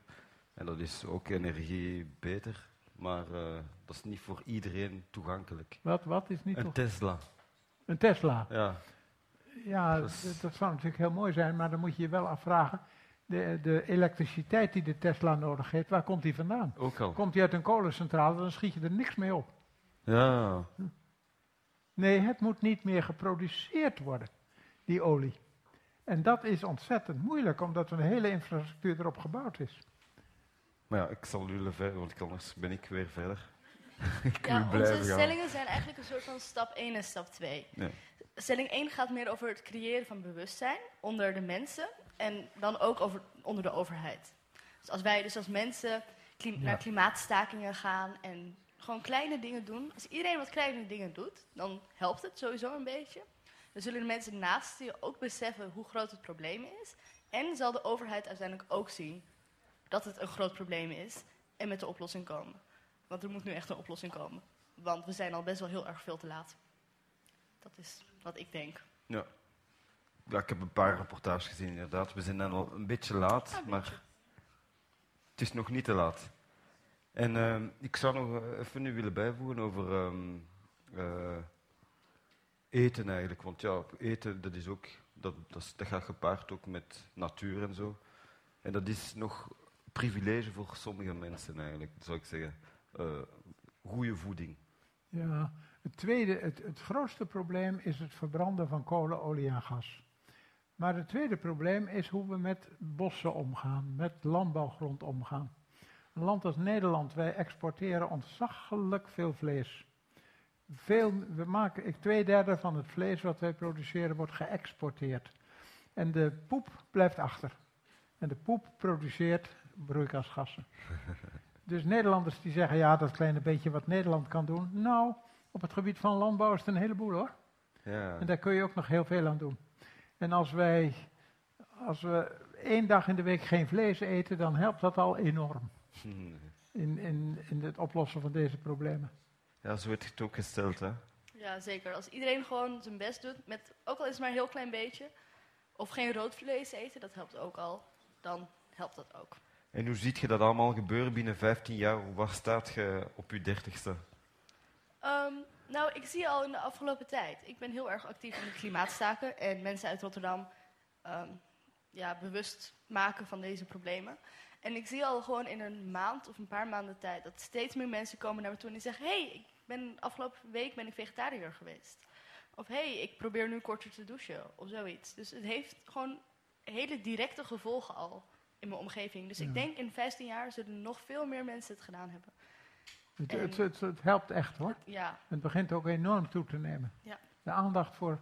En dat is ook energie beter, maar eh, dat is niet voor iedereen toegankelijk. Wat, wat is niet Een? Tesla, Een Tesla. ja. Ja, Dat is- dat zou natuurlijk heel mooi zijn, maar dan moet je je wel afvragen. De, de elektriciteit die de Tesla nodig heeft, waar komt die vandaan? Ook al. Komt die uit een kolencentrale, dan schiet je er niks mee op. Ja, Nee, het moet niet meer geproduceerd worden, die olie. En dat is ontzettend moeilijk, omdat een hele infrastructuur erop gebouwd is. maar ja, ik zal jullie verder, want anders ben ik weer verder. ik Ja, onze gaan. stellingen zijn eigenlijk een soort van stap 1 en stap 2. Ja. Stelling 1 gaat meer over het creëren van bewustzijn onder de mensen en dan ook over, onder de overheid. Dus als wij dus als mensen klim- Ja. naar klimaatstakingen gaan en gewoon kleine dingen doen. Als iedereen wat kleine dingen doet, dan helpt het sowieso een beetje. Dan zullen de mensen naast je ook beseffen hoe groot het probleem is. En zal de overheid uiteindelijk ook zien dat het een groot probleem is en met de oplossing komen. Want er moet nu echt een oplossing komen. Want we zijn al best wel heel erg veel te laat. Dat is wat ik denk. Ja. Ja, ik heb een paar rapportages gezien inderdaad. We zijn dan al een beetje laat, Ja, een maar beetje. het is nog niet te laat. En ehm, ik zou nog eh, even nu willen bijvoegen over ehm, eh, eten eigenlijk. Want ja, eten dat is ook, dat, dat, is- dat gaat gepaard ook met natuur en zo. En dat is nog privilege voor sommige mensen eigenlijk, zou ik zeggen. Eh goede voeding. Ja, het tweede, het, het grootste probleem is het verbranden van kolen, olie en gas. Maar het tweede probleem is hoe we met bossen omgaan, met landbouwgrond omgaan. Een land als Nederland, wij exporteren ontzaglijk veel vlees. Veel, we maken, twee derde van het vlees wat wij produceren wordt geëxporteerd. En de poep blijft achter. En de poep produceert broeikasgassen. Dus Nederlanders die zeggen, ja, dat kleine beetje wat Nederland kan doen. Nou, op het gebied van landbouw is het een heleboel hoor. Ja. En daar kun je ook nog heel veel aan doen. En als wij, als we één dag in de week geen vlees eten, dan helpt dat al enorm in, in, in het oplossen van deze problemen. ja, zo werd het ook gesteld, hè. Ja, zeker. Als iedereen gewoon zijn best doet, met, ook al is het maar een heel klein beetje, of geen rood vlees eten, dat helpt ook al, dan helpt dat ook. En hoe ziet je dat allemaal gebeuren binnen 15 jaar? Waar staat je op je dertigste? Ehm, nou, ik zie al in de afgelopen tijd. Ik ben heel erg actief in de klimaatstaken en mensen uit Rotterdam ehm, ja, bewust maken van deze problemen. En ik zie al gewoon in een maand of een paar maanden tijd dat steeds meer mensen komen naar me toe en die zeggen: Hé, hey, ik ben afgelopen week ben ik vegetariër geweest. Of hé, hey, ik probeer nu korter te douchen of zoiets. Dus het heeft gewoon hele directe gevolgen al in mijn omgeving. Dus Ja. ik denk in 15 jaar zullen nog veel meer mensen het gedaan hebben. Het, En- het, het, het helpt echt hoor. Ja, Het begint ook enorm toe te nemen. Ja. De aandacht voor,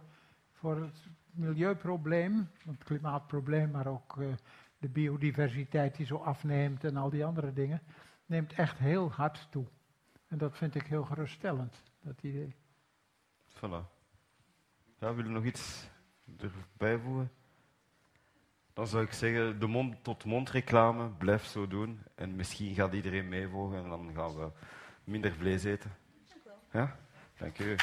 voor het milieuprobleem, het klimaatprobleem, maar ook eh, de biodiversiteit die zo afneemt en al die andere dingen, neemt echt heel hard toe. En dat vind ik heel geruststellend, dat idee. Voilà. Ja, willen nog iets erbij voegen? Dan zou ik zeggen, de mond-tot-mond reclame, blijf zo doen. En misschien gaat iedereen meevolgen en dan gaan we minder vlees eten. Dank u wel. Ja? Dank u.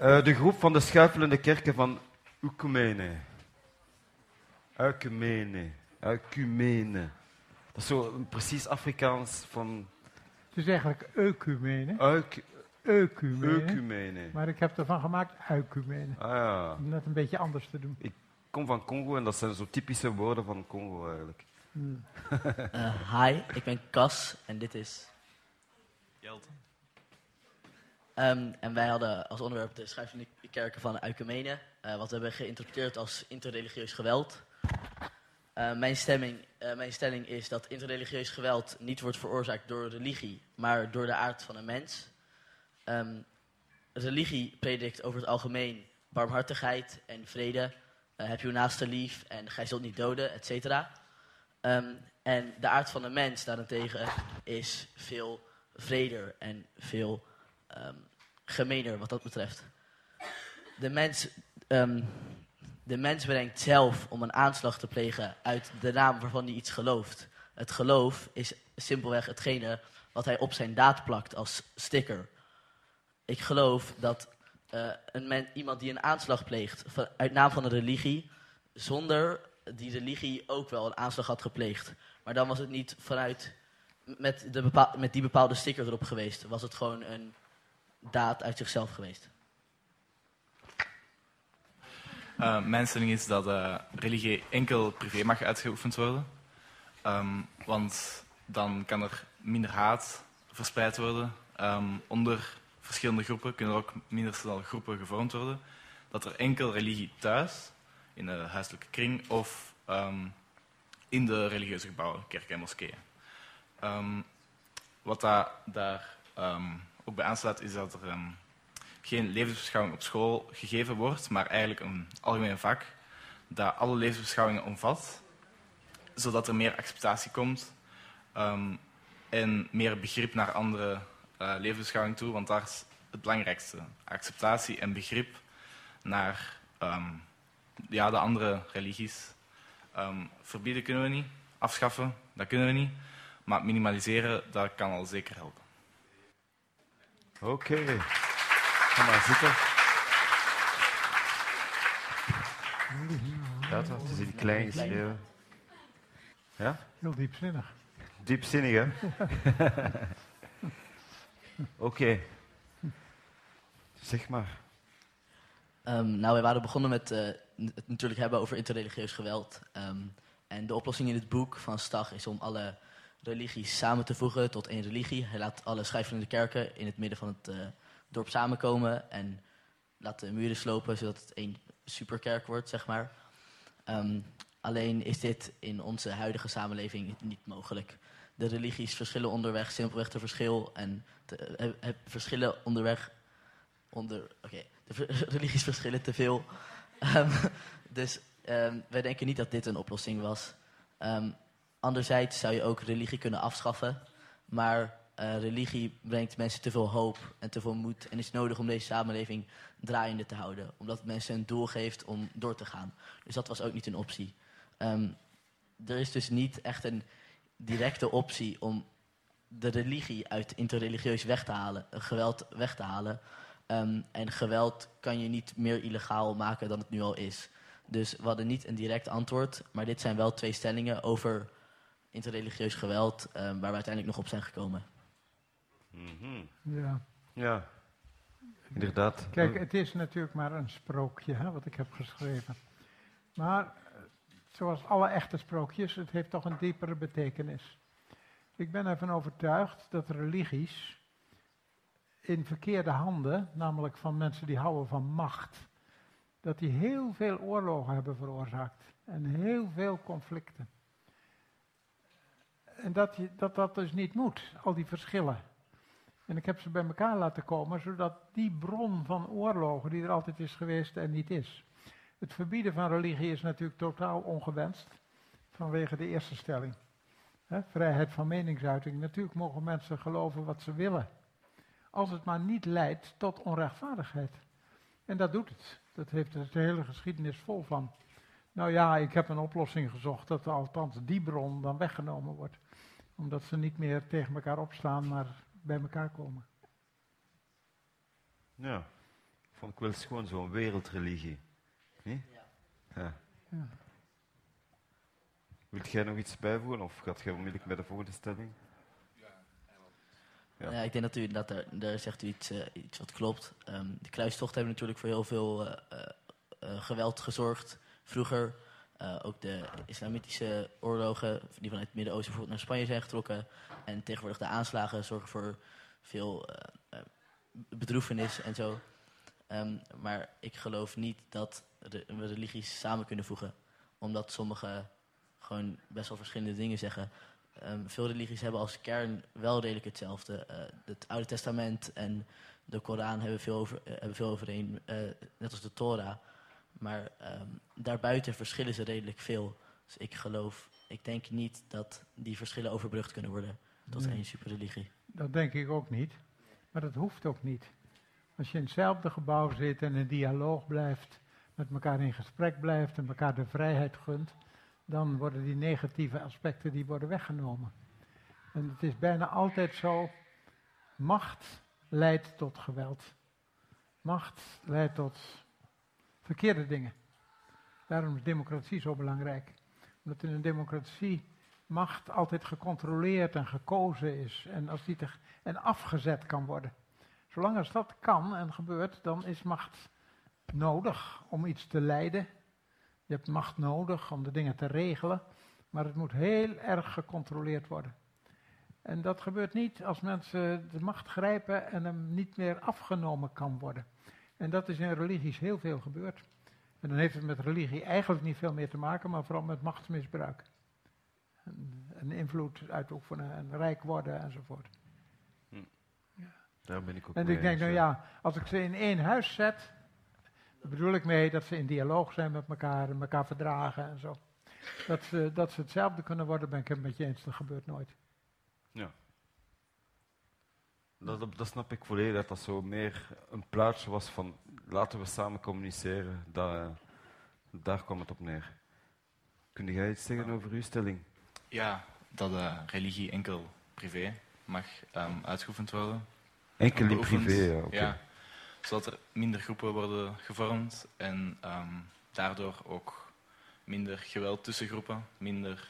Uh, de groep van de schuifelende kerken van Oekumene. Ecumene. Ecumene. Dat is zo precies Afrikaans van... Het is eigenlijk ecumene. Euk ecumene. Ecumene. Maar ik heb ervan gemaakt ecumene. Ah ja. Om net een beetje anders te doen. Ik kom van Congo en dat zijn zo typische woorden van Congo eigenlijk. Hmm. uh, hi, ik ben Cas en dit is... Jelte. Um, en wij hadden als onderwerp de schrijvende kerken van Ecumene, uh, wat we hebben geïnterpreteerd als interreligieus geweld. Uh, mijn, stemming, uh, mijn stelling is dat interreligieus geweld niet wordt veroorzaakt door religie, maar door de aard van een mens. Um, religie predikt over het algemeen barmhartigheid en vrede. Heb je naaste lief en gij zult niet doden, et cetera. Um, en de aard van een mens daarentegen is veel vreder en veel um, gemener wat dat betreft. De mens, um, de mens zelf om een aanslag te plegen uit de naam waarvan hij iets gelooft. Het geloof is simpelweg hetgene wat hij op zijn daad plakt als sticker. Ik geloof dat uh, een iemand die een aanslag pleegt van, uit naam van een religie, zonder die religie ook wel een aanslag had gepleegd. Maar dan was het niet vanuit met, de met die bepaalde sticker erop geweest. Was het gewoon een daad uit zichzelf geweest? Uh, mijn stelling is dat uh, religie enkel privé mag uitgeoefend worden. Um, want dan kan er minder haat verspreid worden. Um, onder verschillende groepen kunnen ook minder snel groepen gevormd worden. Dat er enkel religie thuis, in de huiselijke kring of um, in de religieuze gebouwen, kerken en moskeeën. wat da daar ook bij aansluit, is dat er geen levensbeschouwing op school gegeven wordt, maar eigenlijk een algemeen vak dat alle levensbeschouwingen omvat, zodat er meer acceptatie komt en meer begrip naar andere uh, levensbeschouwingen toe, want daar is het belangrijkste. Acceptatie en begrip naar um, ja, de andere religies. verbieden kunnen we niet, afschaffen, dat kunnen we niet, maar minimaliseren, dat kan al zeker helpen. Oké. Okay. Ga maar zitten. Ja, het is een klein schreeuw. Ja? Heel diepzinnig. Diepzinnig, hè? Oké. Zeg maar. Um, nou, we waren begonnen met uh, het natuurlijk hebben over interreligieus geweld. Um, en de oplossing in het boek van Stag is om alle religies samen te voegen tot één religie. Hij laat alle schrijvende kerken in het midden van het uh, dorp samenkomen en laat de muren slopen, zodat het één superkerk wordt, zeg maar. Um, alleen is dit in onze huidige samenleving niet mogelijk. De religies verschillen onderweg simpelweg te verschil en te, uh, verschillen onderweg onder. Oké, de religies verschillen te veel. Um, dus um, wij denken niet dat dit een oplossing was. Um, Anderzijds zou je ook religie kunnen afschaffen. Maar religie brengt mensen te veel hoop en te veel moed. En is nodig om deze samenleving draaiende te houden. Omdat het mensen een doel geeft om door te gaan. Dus dat was ook niet een optie. Er is dus niet echt een directe optie om de religie uit interreligieus weg te halen, geweld weg te halen. Um, en geweld kan je niet meer illegaal maken dan het nu al is. Dus we hadden niet een direct antwoord, maar dit zijn wel twee stellingen over interreligieus geweld, um, waar we uiteindelijk nog op zijn gekomen. Mm -hmm. Ja. Ja, inderdaad. Kijk, het is natuurlijk maar een sprookje hè, wat ik heb geschreven. Maar zoals alle echte sprookjes, het heeft toch een diepere betekenis. Ik ben ervan overtuigd dat religies in verkeerde handen, namelijk van mensen die houden van macht, dat die heel veel oorlogen hebben veroorzaakt en heel veel conflicten en dat, je, dat dat dus niet moet, al die verschillen. En ik heb ze bij elkaar laten komen, zodat die bron van oorlogen die er altijd is geweest en niet is. Het verbieden van religie is natuurlijk totaal ongewenst, vanwege de eerste stelling. Vrijheid van meningsuiting. Natuurlijk mogen mensen geloven wat ze willen. Als het maar niet leidt tot onrechtvaardigheid. En dat doet het. Dat heeft de hele geschiedenis vol van. Nou ja, ik heb een oplossing gezocht dat althans die bron dan weggenomen wordt. Omdat ze niet meer tegen elkaar opstaan, maar bij elkaar komen. Ja, vond ik wel eens gewoon zo'n wereldreligie. Ja. Ja. Wilt jij nog iets bijvoegen of gaat jij onmiddellijk bij de volgende stelling? Ja. ik denk dat u dat daar, zegt u iets, eh, iets wat klopt. Ehm, de kruistochten hebben natuurlijk voor heel veel eh, eh, geweld gezorgd. Vroeger ook de islamitische oorlogen die vanuit het Midden-Oosten bijvoorbeeld naar Spanje zijn getrokken. En tegenwoordig de aanslagen zorgen voor veel bedroefenis en zo. Ehm, maar ik geloof niet dat re- we religies samen kunnen voegen. Omdat sommige gewoon best wel verschillende dingen zeggen. Ehm, veel religies hebben als kern wel redelijk hetzelfde. Eh, het Oude Testament en de Koran hebben veel, over, eh, hebben veel overeen, eh, net als de Torah. Maar ehm, daarbuiten verschillen ze redelijk veel. Dus ik geloof, ik denk niet dat die verschillen overbrugd kunnen worden tot Nee. één superreligie. Dat denk ik ook niet. Maar dat hoeft ook niet. Als je in hetzelfde gebouw zit en in dialoog blijft, met elkaar in gesprek blijft en elkaar de vrijheid gunt, dan worden die negatieve aspecten die worden weggenomen. En het is bijna altijd zo, macht leidt tot geweld. Macht leidt tot verkeerde dingen. Daarom is democratie zo belangrijk. Omdat in een democratie macht altijd gecontroleerd en gekozen is en, als die en afgezet kan worden. Zolang als dat kan en gebeurt, dan is macht nodig om iets te leiden. Je hebt macht nodig om de dingen te regelen, maar het moet heel erg gecontroleerd worden. En dat gebeurt niet als mensen de macht grijpen en hem niet meer afgenomen kan worden. En dat is in religies heel veel gebeurd. En dan heeft het met religie eigenlijk niet veel meer te maken, maar vooral met machtsmisbruik. En, en invloed uitoefenen en rijk worden enzovoort. Daar ben ik ook En mee ik denk, eens, nou ja. als ik ze in één huis zet, daar bedoel ik mee dat ze in dialoog zijn met elkaar en elkaar verdragen en zo. Dat ze, dat ze hetzelfde kunnen worden, ben ik het met je eens, dat gebeurt nooit. Ja. Dat, dat, dat snap ik volledig, dat dat zo meer een plaatje was van laten we samen communiceren. Dat, eh, daar kwam het op neer. Kun jij iets zeggen over uw stelling? Ja, dat eh, religie enkel privé mag ehm, uitgeoefend worden. Enkel in Beoefend, privé, ja, oké. ja. Zodat er minder groepen worden gevormd en ehm, daardoor ook minder geweld tussen groepen, minder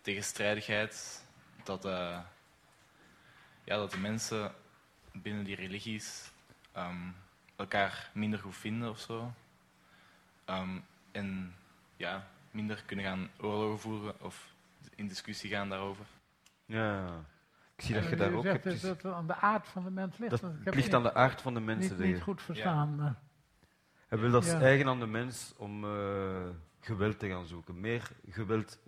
tegenstrijdigheid. Dat, eh, ja, dat de mensen binnen die religies ehm, elkaar minder goed vinden of zo. Ehm, en ja, minder kunnen gaan oorlogen voeren of in discussie gaan daarover. Ja, ik zie dat je daar ook hebt. dat het aan de aard van de mens ligt. Dat want ik heb ligt niet- aan de aard van de mensen, Niet, niet goed verstaan. maar- Hij wil dat Ja. eigen aan de mens om eh, geweld te gaan zoeken. Meer geweld,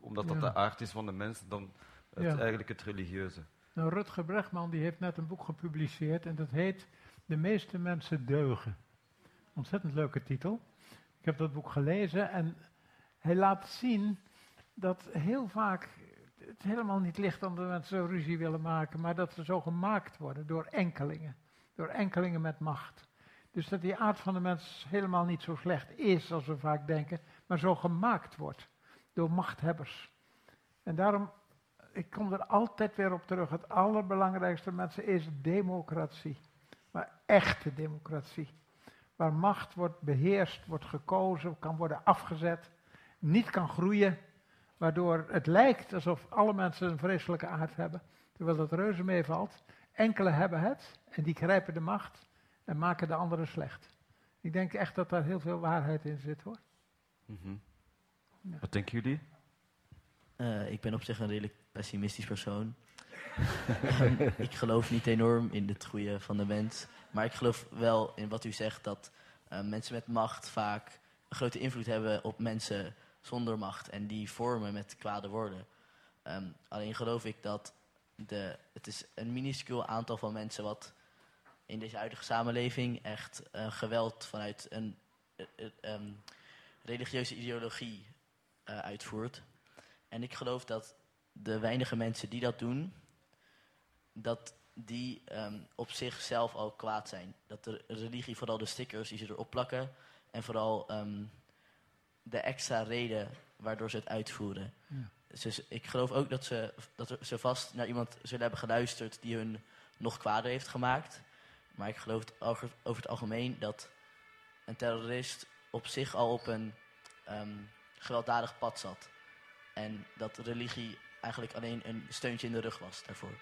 omdat dat Ja. de aard is van de mens, dan het, Ja. eigenlijk het religieuze. Nou, Rutger Bregman die heeft net een boek gepubliceerd en dat heet De meeste mensen deugen. Ontzettend leuke titel. Ik heb dat boek gelezen en hij laat zien dat heel vaak het helemaal niet ligt aan dat mensen zo ruzie willen maken, maar dat ze zo gemaakt worden door enkelingen. Door enkelingen met macht. Dus dat die aard van de mens helemaal niet zo slecht is als we vaak denken, maar zo gemaakt wordt door machthebbers. En daarom ik kom er altijd weer op terug. Het allerbelangrijkste mensen is democratie. Maar echte democratie. Waar macht wordt beheerst, wordt gekozen, kan worden afgezet, niet kan groeien. Waardoor het lijkt alsof alle mensen een vreselijke aard hebben. Terwijl dat reuze meevalt. Enkele hebben het en die grijpen de macht en maken de anderen slecht. Ik denk echt dat daar heel veel waarheid in zit hoor. Mhm. Wat denken jullie? Eh, ik ben op zich een redelijk pessimistisch persoon. Ik geloof niet enorm in het goede van de mens. Maar ik geloof wel in wat u zegt, dat eh, mensen met macht vaak een grote invloed hebben op mensen zonder macht. En die vormen met kwade woorden. Ehm, alleen geloof ik dat de, het is een minuscuul aantal van mensen wat in deze huidige samenleving echt eh, geweld vanuit een eh, eh, ehm, religieuze ideologie eh, uitvoert. En ik geloof dat de weinige mensen die dat doen, dat die ehm, op zichzelf al kwaad zijn. Dat de religie, vooral de stickers die ze erop plakken, en vooral de extra reden waardoor ze het uitvoeren. Ja. Dus ik geloof ook dat ze, dat ze vast naar iemand zullen hebben geluisterd die hun nog kwader heeft gemaakt. Maar ik geloof het over, het algemeen dat een terrorist op zich al op een ehm, gewelddadig pad zat. En dat religie eigenlijk alleen een steuntje in de rug was daarvoor.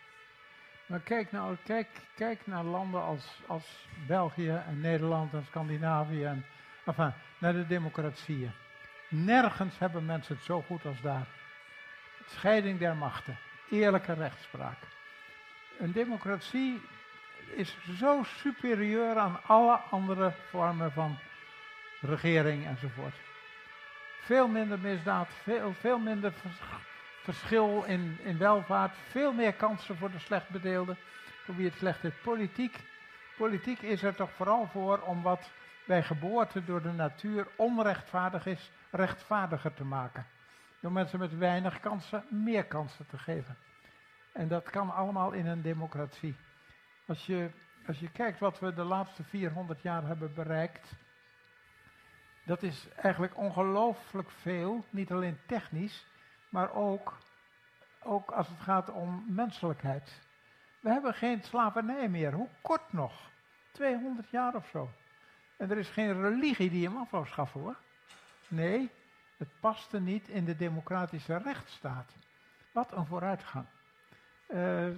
Maar kijk, nou, kijk, kijk naar landen als, als België en Nederland en Scandinavië en enfin, naar de democratieën. Nergens hebben mensen het zo goed als daar. Scheiding der machten, eerlijke rechtspraak. Een democratie is zo superieur aan alle andere vormen van regering enzovoort. Veel minder misdaad, veel, veel minder vers- verschil in, in welvaart, veel meer kansen voor de slechtbedeelden, voor wie het slecht heeft. Politiek, politiek is er toch vooral voor om wat bij geboorte door de natuur onrechtvaardig is, rechtvaardiger te maken. Door mensen met weinig kansen meer kansen te geven. En dat kan allemaal in een democratie. Als je, als je kijkt wat we de laatste 400 jaar hebben bereikt, dat is eigenlijk ongelooflijk veel, niet alleen technisch, maar ook, ook als het gaat om menselijkheid. We hebben geen slavernij meer. Hoe kort nog? 200 jaar of zo. En er is geen religie die hem af wou schaffen hoor. Nee, het paste niet in de democratische rechtsstaat. Wat een vooruitgang. Eh,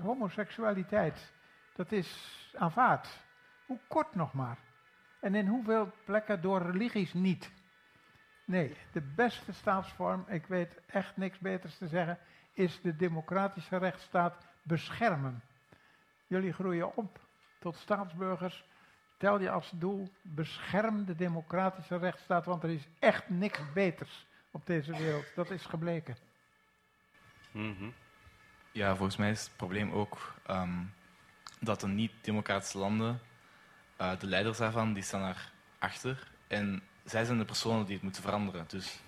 homoseksualiteit, dat is aanvaard. Hoe kort nog maar. En in hoeveel plekken door religies niet. Nee, de beste staatsvorm, ik weet echt niks beters te zeggen, is de democratische rechtsstaat beschermen. Jullie groeien op tot staatsburgers. Tel je als doel, bescherm de democratische rechtsstaat, want er is echt niks beters op deze wereld. Dat is gebleken. Ja, volgens mij is het probleem ook ehm, dat de niet-democratische landen, eh, de leiders daarvan, die staan daarachter. En zij zijn de personen die het moeten veranderen. Dus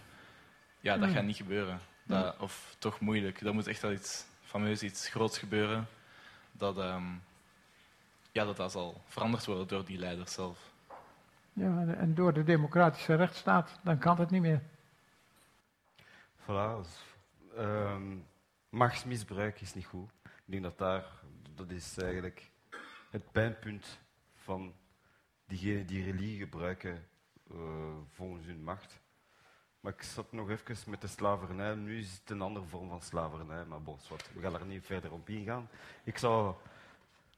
ja, dat Hmm. gaat niet gebeuren. Dat, Of toch moeilijk. Er moet echt wel iets fameus, iets groots gebeuren. Dat, ehm, ja, dat dat zal veranderd worden door die leiders zelf. Ja, en door de democratische rechtsstaat, dan kan het niet meer. Voilà. dus, ehm, machtsmisbruik is niet goed. Ik denk dat daar, dat is eigenlijk het pijnpunt van diegenen die religie gebruiken eh, volgens hun macht. Maar ik zat nog even met de slavernij. Nu is het een andere vorm van slavernij, maar bon, wat, we gaan er niet verder op ingaan. Ik zou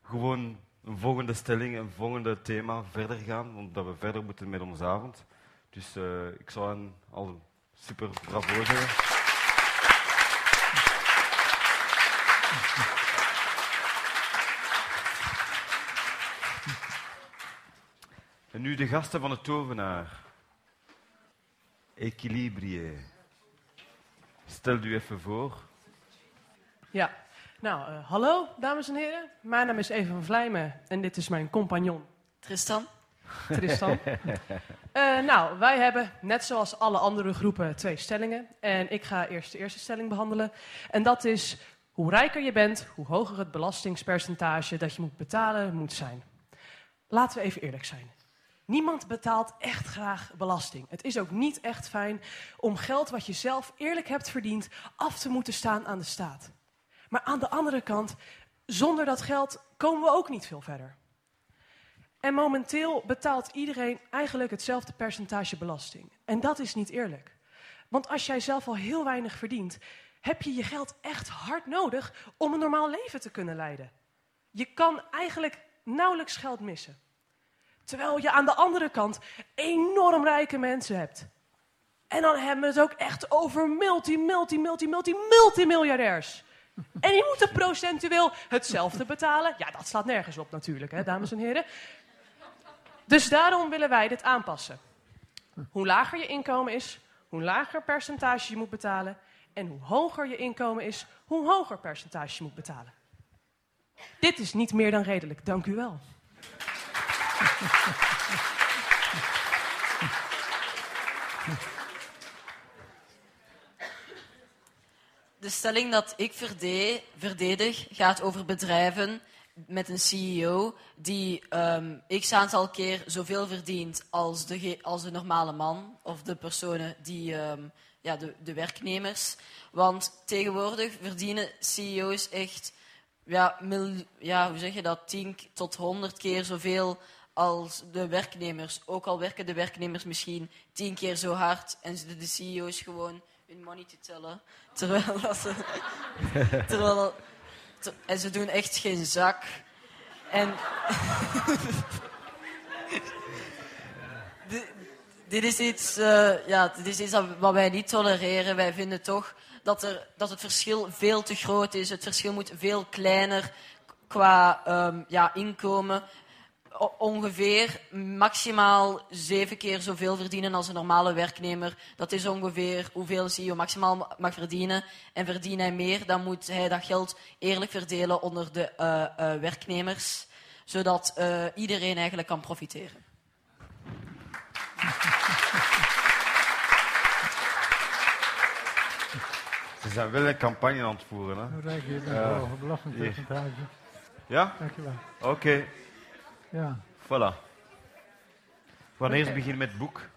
gewoon een volgende stelling, een volgende thema verder gaan, omdat we verder moeten met onze avond. Dus eh, ik zou hen al super bravo zeggen. En nu de gasten van de tovenaar. Equilibrië. Stel u even voor. Ja, nou, eh, hallo dames en heren. Mijn naam is Eva van Vlijmen en dit is mijn compagnon. Tristan. Tristan. Eh, nou, wij hebben, net zoals alle andere groepen, twee stellingen. En ik ga eerst de eerste stelling behandelen. En dat is, hoe rijker je bent, hoe hoger het belastingspercentage dat je moet betalen moet zijn. Laten we even eerlijk zijn. Niemand betaalt echt graag belasting. Het is ook niet echt fijn om geld wat je zelf eerlijk hebt verdiend af te moeten staan aan de staat. Maar aan de andere kant, zonder dat geld komen we ook niet veel verder. En momenteel betaalt iedereen eigenlijk hetzelfde percentage belasting. En dat is niet eerlijk. Want als jij zelf al heel weinig verdient, heb je je geld echt hard nodig om een normaal leven te kunnen leiden. Je kan eigenlijk nauwelijks geld missen. Terwijl je aan de andere kant enorm rijke mensen hebt. En dan hebben we het ook echt over multi, multi, multi, multi, multimiljardairs. En die moeten procentueel hetzelfde betalen. Ja, dat slaat nergens op natuurlijk, hè, dames en heren. Dus daarom willen wij dit aanpassen. Hoe lager je inkomen is, hoe lager percentage je moet betalen. En hoe hoger je inkomen is, hoe hoger percentage je moet betalen. Dit is niet meer dan redelijk, dank u wel. De stelling dat ik verde- verdedig gaat over bedrijven met een CEO die ehm, x aantal keer zoveel verdient als de, als normale man of de personen die, ehm, ja, de, de werknemers. Want tegenwoordig verdienen CEO's echt, ja, ja, hoe zeg je dat, 10 k- tot 100 keer zoveel als de werknemers. Ook al werken de werknemers misschien 10 keer zo hard en de CEO's gewoon hun money te tellen. Terwijl dat ze. terwijl dat- ter- en ze doen echt geen zak. En. Di- dit is iets, eh, ja, dit is iets dat- wat wij niet tolereren. Wij vinden toch dat, er, dat het verschil veel te groot is. Het verschil moet veel kleiner qua ehm, ja, inkomen. Ongeveer maximaal zeven keer zoveel verdienen als een normale werknemer. Dat is ongeveer hoeveel een CEO maximaal ma- mag verdienen. En verdient hij meer, dan moet hij dat geld eerlijk verdelen onder de eh, eh, werknemers. Zodat eh, iedereen eigenlijk kan profiteren. Ze zijn wel een campagne aan het voeren. Hè? Hoe rijk je bent. Ja? Dankjewel. Oké. Ja. Voilà. Wanneer Oké. beginnen met het boek?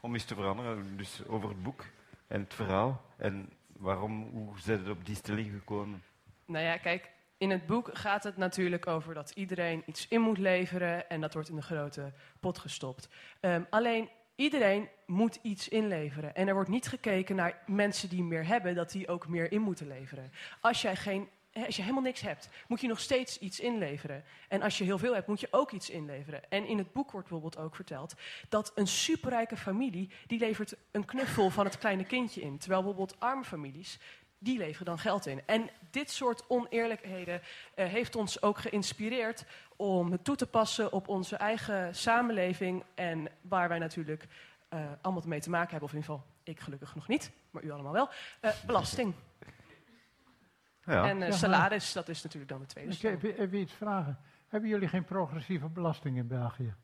Om eens te veranderen. Dus over het boek en het verhaal. En waarom, hoe zijn het op die stelling gekomen? Nou ja, kijk, in het boek gaat het natuurlijk over dat iedereen iets in moet leveren en dat wordt in de grote pot gestopt. Ehm, alleen iedereen moet iets inleveren en er wordt niet gekeken naar mensen die meer hebben, dat die ook meer in moeten leveren. Als jij geen als je helemaal niks hebt, moet je nog steeds iets inleveren. En als je heel veel hebt, moet je ook iets inleveren. En in het boek wordt bijvoorbeeld ook verteld dat een superrijke familie, die levert een knuffel van het kleine kindje in. Terwijl bijvoorbeeld arme families, die leveren dan geld in. En dit soort oneerlijkheden eh, heeft ons ook geïnspireerd om het toe te passen op onze eigen samenleving. En waar wij natuurlijk eh, allemaal mee te maken hebben, of in ieder geval ik gelukkig nog niet, maar u allemaal wel, eh, belasting. Ja. En eh, salaris, dat is natuurlijk dan de tweede Ik heb even iets vragen. Hebben jullie geen progressieve belasting in België?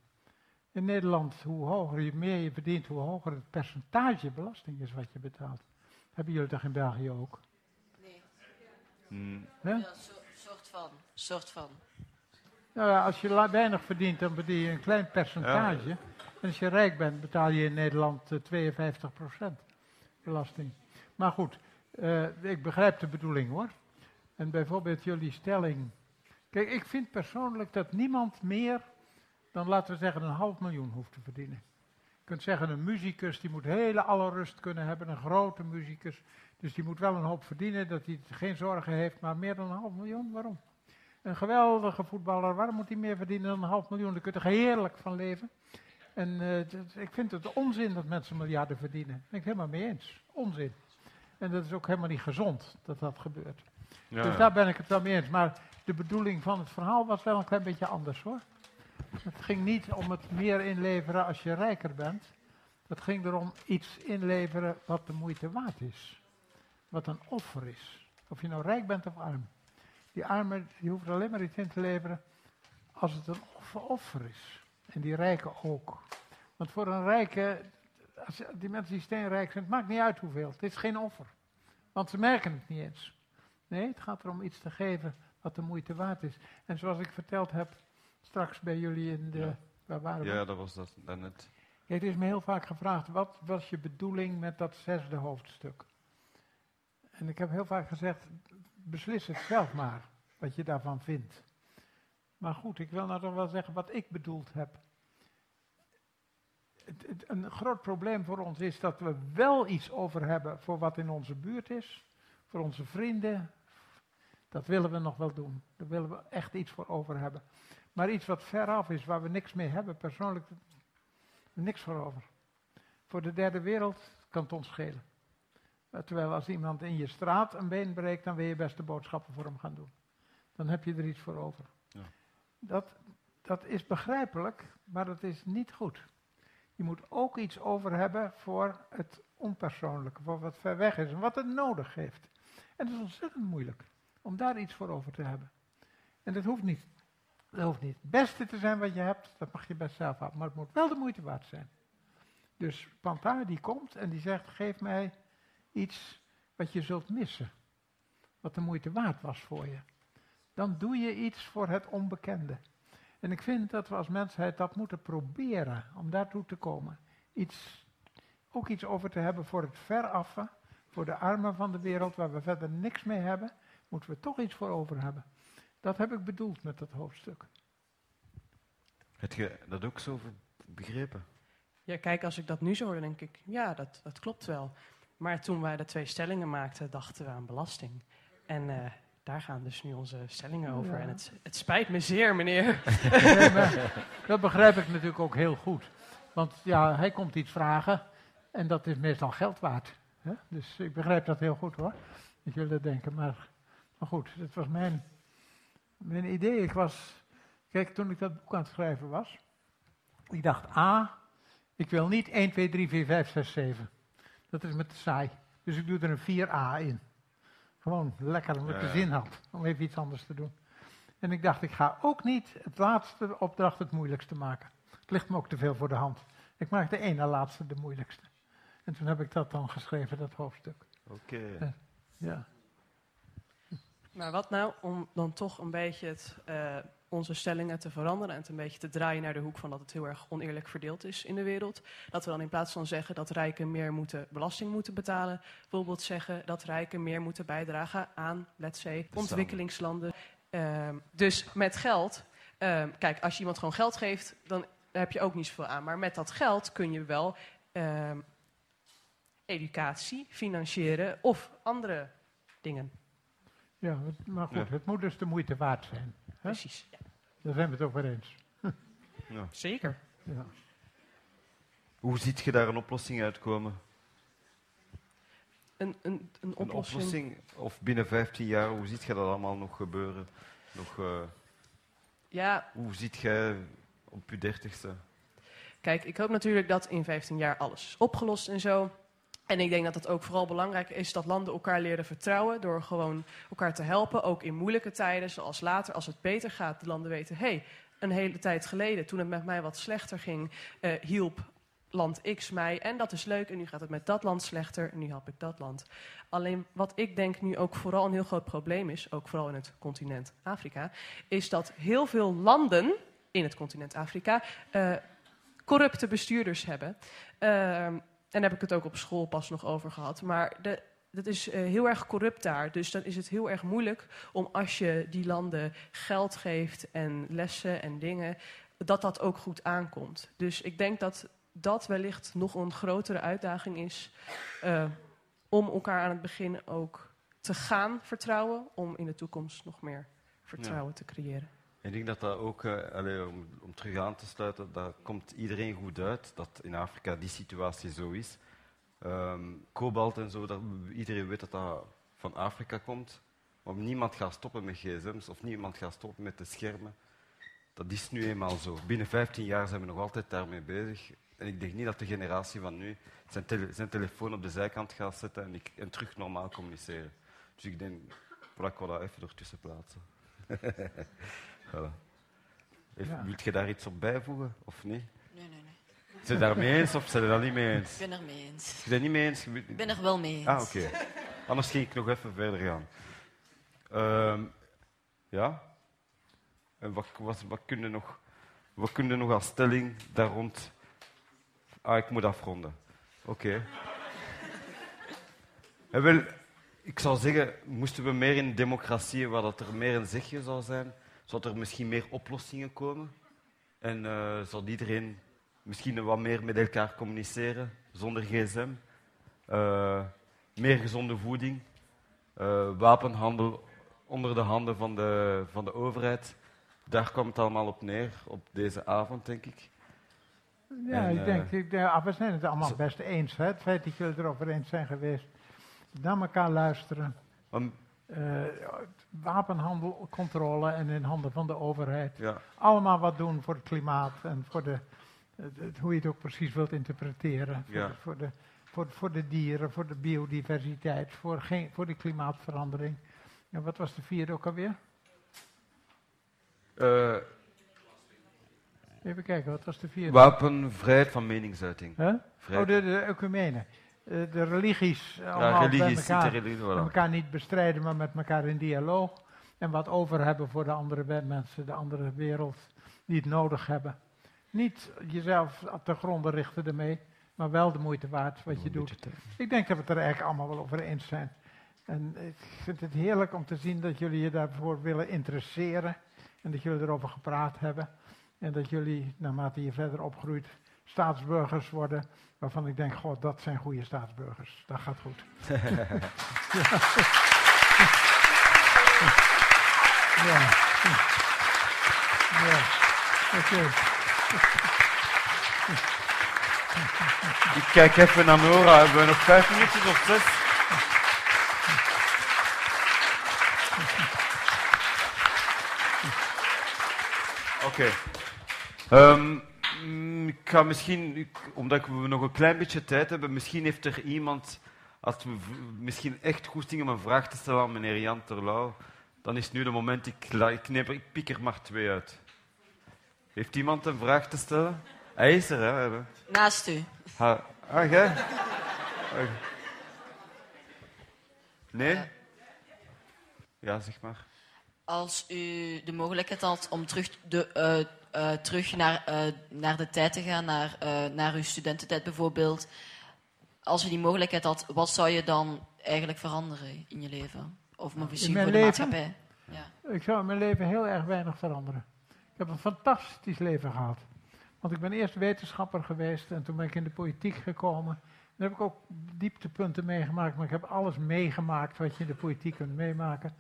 In Nederland, hoe hoger je meer je verdient, hoe hoger het percentage belasting is wat je betaalt. Hebben jullie dat in België ook? Nee. Hmm. Ja? Ja, so- soort van. Soort van. Nou ja, als je weinig verdient, dan verdien je een klein percentage. En als je rijk bent, betaal je in Nederland eh, 52% belasting. Maar goed, eh, ik begrijp de bedoeling hoor. En bijvoorbeeld jullie stelling. Kijk, ik vind persoonlijk dat niemand meer dan, laten we zeggen, een half miljoen hoeft te verdienen. Je kunt zeggen, een muzikus die moet hele alle rust kunnen hebben, een grote muzikus. Dus die moet wel een hoop verdienen, dat hij geen zorgen heeft, maar meer dan een half miljoen, waarom? Een geweldige voetballer, waarom moet hij meer verdienen dan een half miljoen? Daar kun je er heerlijk van leven. En eh, ik vind het onzin dat mensen miljarden verdienen. Daar ben ik helemaal mee eens. Onzin. En dat is ook helemaal niet gezond dat dat gebeurt. Ja, dus daar ben ik het wel mee eens. Maar de bedoeling van het verhaal was wel een klein beetje anders hoor. Het ging niet om het meer inleveren als je rijker bent. Het ging erom iets inleveren wat de moeite waard is. Wat een offer is. Of je nou rijk bent of arm. Die arme die hoeft alleen maar iets in te leveren als het een offer, is. En die rijke ook. Want voor een rijke, als die mensen die steenrijk zijn, het maakt niet uit hoeveel. Het is geen offer. Want ze merken het niet eens. Nee, het gaat erom iets te geven wat de moeite waard is. En zoals ik verteld heb, straks bij jullie in de... Ja. Waar waren we? Ja, dat was dat daarnet. Kijk, er is me heel vaak gevraagd, wat was je bedoeling met dat zesde hoofdstuk? En ik heb heel vaak gezegd, beslis het zelf maar, wat je daarvan vindt. Maar goed, ik wil nou toch wel zeggen wat ik bedoeld heb. Het, het- een groot probleem voor ons is dat we wel iets over hebben voor wat in onze buurt is, voor onze vrienden. Dat willen we nog wel doen. Daar willen we echt iets voor over hebben. Maar iets wat veraf is, waar we niks mee hebben, persoonlijk niks voor over. Voor de derde wereld kan het ons schelen. Terwijl als iemand in je straat een been breekt, dan wil je best de boodschappen voor hem gaan doen. Dan heb je er iets voor over. Ja. Dat, dat is begrijpelijk, maar dat is niet goed. Je moet ook iets over hebben voor het onpersoonlijke, voor wat ver weg is en wat het nodig heeft. En het is ontzettend moeilijk om daar iets voor over te hebben. En dat hoeft niet. Dat hoeft niet. Het beste te zijn wat je hebt, dat mag je best zelf houden. Maar het moet wel de moeite waard zijn. Dus Panta die komt en die zegt, geef mij iets wat je zult missen. Wat de moeite waard was voor je. Dan doe je iets voor het onbekende. En ik vind dat we als mensheid dat moeten proberen om daartoe te komen. Iets, ook iets over te hebben voor het veraffe, voor de armen van de wereld waar we verder niks mee hebben, moeten we toch iets voor over hebben. Dat heb ik bedoeld met dat hoofdstuk. Heb je dat ook zo begrepen? Ja, kijk, als ik dat nu zo hoor, dan denk ik, ja, dat, dat klopt wel. Maar toen wij de twee stellingen maakten, dachten we aan belasting. En eh, daar gaan dus nu onze stellingen over. Ja. En het, het spijt me zeer, meneer. Nee, maar dat begrijp ik natuurlijk ook heel goed. Want ja, hij komt iets vragen en dat is meestal geld waard. Hè? Dus ik begrijp dat heel goed hoor. Dat jullie dat denken. Maar, maar goed, het was mijn, mijn idee. Ik was, kijk, toen ik dat boek aan het schrijven was, ik dacht, A, ik wil niet 1, 2, 3, 4, 5, 6, 7. Dat is me te saai. Dus ik doe er een 4a in. Gewoon lekker, omdat ik ja. zin had om even iets anders te doen. En ik dacht, ik ga ook niet het laatste opdracht het moeilijkste maken. Het ligt me ook te veel voor de hand. Ik maak de ene laatste de moeilijkste. En toen heb ik dat dan geschreven, dat hoofdstuk. Oké. Eh, ja. Maar wat nou om dan toch een beetje het, eh, onze stellingen te veranderen en het een beetje te draaien naar de hoek van dat het heel erg oneerlijk verdeeld is in de wereld. Dat we dan in plaats van zeggen dat rijken meer moeten belasting moeten betalen, bijvoorbeeld zeggen dat rijken meer moeten bijdragen aan, let's say, ontwikkelingslanden. Ehm, dus met geld, ehm, kijk, als je iemand gewoon geld geeft, dan heb je ook niet zoveel aan. Maar met dat geld kun je wel ehm, educatie financieren of andere dingen. Ja, het- maar goed, Ja. het moet dus de moeite waard zijn. Hè? Precies. Daar zijn we het over eens. Ja. Zeker. Ja. Hoe ziet je daar een oplossing uitkomen? Een, een, een Een oplossing. oplossing, of binnen 15 jaar, hoe ziet je dat allemaal nog gebeuren? Nog, eh, Ja, hoe ziet jij op je dertigste? kijk, ik hoop natuurlijk dat in 15 jaar alles is opgelost en zo. En ik denk dat het ook vooral belangrijk is dat landen elkaar leren vertrouwen door gewoon elkaar te helpen, ook in moeilijke tijden, zoals later als het beter gaat, de landen weten, hé, hey, een hele tijd geleden, toen het met mij wat slechter ging, eh, hielp land X mij en dat is leuk en nu gaat het met dat land slechter en nu help ik dat land. Alleen wat ik denk nu ook vooral een heel groot probleem is, ook vooral in het continent Afrika, is dat heel veel landen in het continent Afrika eh, corrupte bestuurders hebben. Ehm, en daar heb ik het ook op school pas nog over gehad. Maar de, dat is eh, heel erg corrupt daar. Dus dan is het heel erg moeilijk om als je die landen geld geeft en lessen en dingen, dat dat ook goed aankomt. Dus ik denk dat dat wellicht nog een grotere uitdaging is eh, om elkaar aan het begin ook te gaan vertrouwen, om in de toekomst nog meer vertrouwen te creëren. Ik denk dat dat ook, eh, om, terug aan te sluiten, dat komt iedereen goed uit dat in Afrika die situatie zo is. Ehm, kobalt en zo, dat, iedereen weet dat dat van Afrika komt. Maar niemand gaat stoppen met gsm's of niemand gaat stoppen met de schermen. Dat is nu eenmaal zo. Binnen 15 jaar zijn we nog altijd daarmee bezig. En ik denk niet dat de generatie van nu zijn telefoon op de zijkant gaat zetten en, ik, en terug normaal communiceren. Dus ik denk, voilà, ik wil dat even ertussen plaatsen. Ja. Wilt je daar iets op bijvoegen, of niet? Nee, nee, nee. Zijn je daar mee eens of zijn je daar niet mee eens? Ik ben er mee eens. Je bent niet mee eens? Ik ben er wel mee eens. Ah, oké. Anders ging ik nog even verder gaan. Ehm, ja? En wat, wat, wat kun je nog, wat kun je nog als stelling daar rond... Ah, ik moet afronden. Oké. En wel, ik zou zeggen, moesten we meer in democratieën waar dat er meer een zegje zou zijn, zou er misschien meer oplossingen komen. En eh zou iedereen misschien wat meer met elkaar communiceren, zonder gsm. Eh, meer gezonde voeding. Eh, wapenhandel onder de handen van de, van de overheid. Daar komt het allemaal op neer, op deze avond, denk ik. Ja, En, ik denk, ik, we zijn het allemaal best eens. Hè? Het feit dat jullie het erover eens zijn geweest. Naar elkaar luisteren. Eh, wapenhandel, controle en in handen van de overheid. Ja. Allemaal wat doen voor het klimaat en voor de, hoe je het ook precies wilt interpreteren. Voor, Ja. de, voor, de, voor, voor de dieren, voor de biodiversiteit, voor, geen, voor die klimaatverandering. En wat was de vierde ook alweer? Eh, Even kijken, wat was de vierde? wapenvrijheid van meningsuiting. Huh? Oh, de, de ecumene. Eh, de religies allemaal religies, bij niet de elkaar, religie, voilà. met elkaar niet bestrijden, maar met elkaar in dialoog. En wat over hebben voor de andere mensen, de andere wereld, die het nodig hebben. Niet jezelf te gronden richten ermee, maar wel de moeite waard wat je doet. Ik denk dat we het er eigenlijk allemaal wel over eens zijn. En ik vind het heerlijk om te zien dat jullie je daarvoor willen interesseren. En dat jullie erover gepraat hebben. En dat jullie, naarmate je verder opgroeit, staatsburgers worden. Waarvan ik denk, god, dat zijn goede staatsburgers. Dat gaat goed. ja. ja. Ja. Oké. Ik kijk even naar Nora. Hebben we nog vijf minuutjes of zes? Oké. Ehm, mm, ik ga misschien, omdat we nog een klein beetje tijd hebben, misschien heeft er iemand, als we misschien echt goesting om een vraag te stellen aan meneer Jan Terlouw, dan is nu de moment, ik, ik, neem er- ik pik er maar twee uit. Heeft iemand een vraag te stellen? Hij is er, hè? Naast u. Ha, ah, jij? Ah. Nee? Ja, zeg maar. Als u de mogelijkheid had om terug, de, eh, eh, terug naar, eh, naar de tijd te gaan, naar, eh, naar uw studententijd bijvoorbeeld. Als u die mogelijkheid had, wat zou je dan eigenlijk veranderen in je leven? Of mijn voor de leven? maatschappij? Ja. Ik zou in mijn leven heel erg weinig veranderen. Ik heb een fantastisch leven gehad. Want ik ben eerst wetenschapper geweest en toen ben ik in de politiek gekomen. Daar heb ik ook dieptepunten meegemaakt, maar ik heb alles meegemaakt wat je in de politiek kunt meemaken.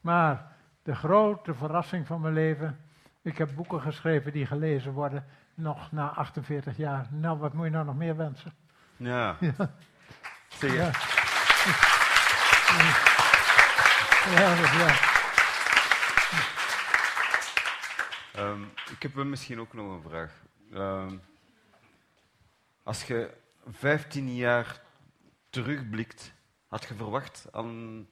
Maar de grote verrassing van mijn leven, ik heb boeken geschreven die gelezen worden, nog na 48 jaar. Nou, wat moet je nou nog meer wensen? Ja. Ja. Zeg Ja. Ja, dat- ja. Ehm, ik heb misschien ook nog een vraag. Ehm, als je 15 jaar terugblikt, had je verwacht aan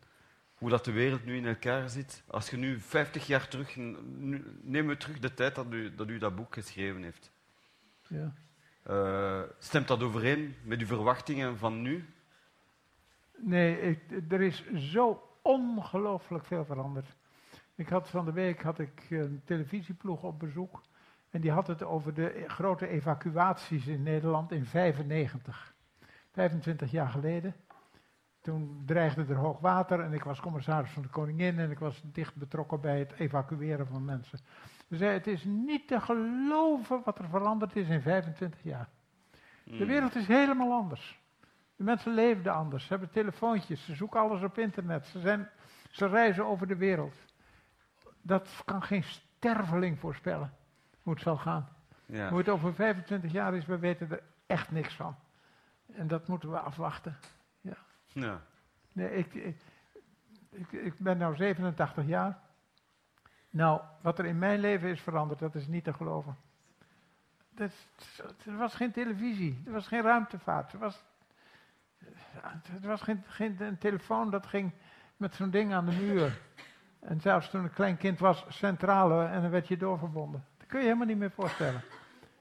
hoe dat de wereld nu in elkaar zit? Als je nu 50 jaar terug, neem we terug de tijd dat u dat, u dat boek geschreven heeft. Ja. Eh, stemt dat overeen met uw verwachtingen van nu? Nee, ik, er is zo ongelooflijk veel veranderd. Ik had van de week had ik een televisieploeg op bezoek. En die had het over de grote evacuaties in Nederland in 95. 25 jaar geleden. Toen dreigde er hoog water en ik was commissaris van de Koningin en ik was dicht betrokken bij het evacueren van mensen. Ze zei, het is niet te geloven wat er veranderd is in 25 jaar. De Hmm. wereld is helemaal anders. De mensen leefden anders. Ze hebben telefoontjes, ze zoeken alles op internet. Ze, zijn, ze reizen over de wereld. Dat kan geen sterveling voorspellen hoe het zal gaan. Ja. Hoe het over 25 jaar is, we weten er echt niks van. En dat moeten we afwachten. Ja. Nee, ik, ik, ik, ik ben nu 87 jaar. Nou, wat er in mijn leven is veranderd, dat is niet te geloven. Dat, er was geen televisie, er was geen ruimtevaart, er was, er was geen, geen een telefoon dat ging met zo'n ding aan de muur. En zelfs toen ik klein kind was, centrale en dan werd je doorverbonden. Dat kun je helemaal niet meer voorstellen.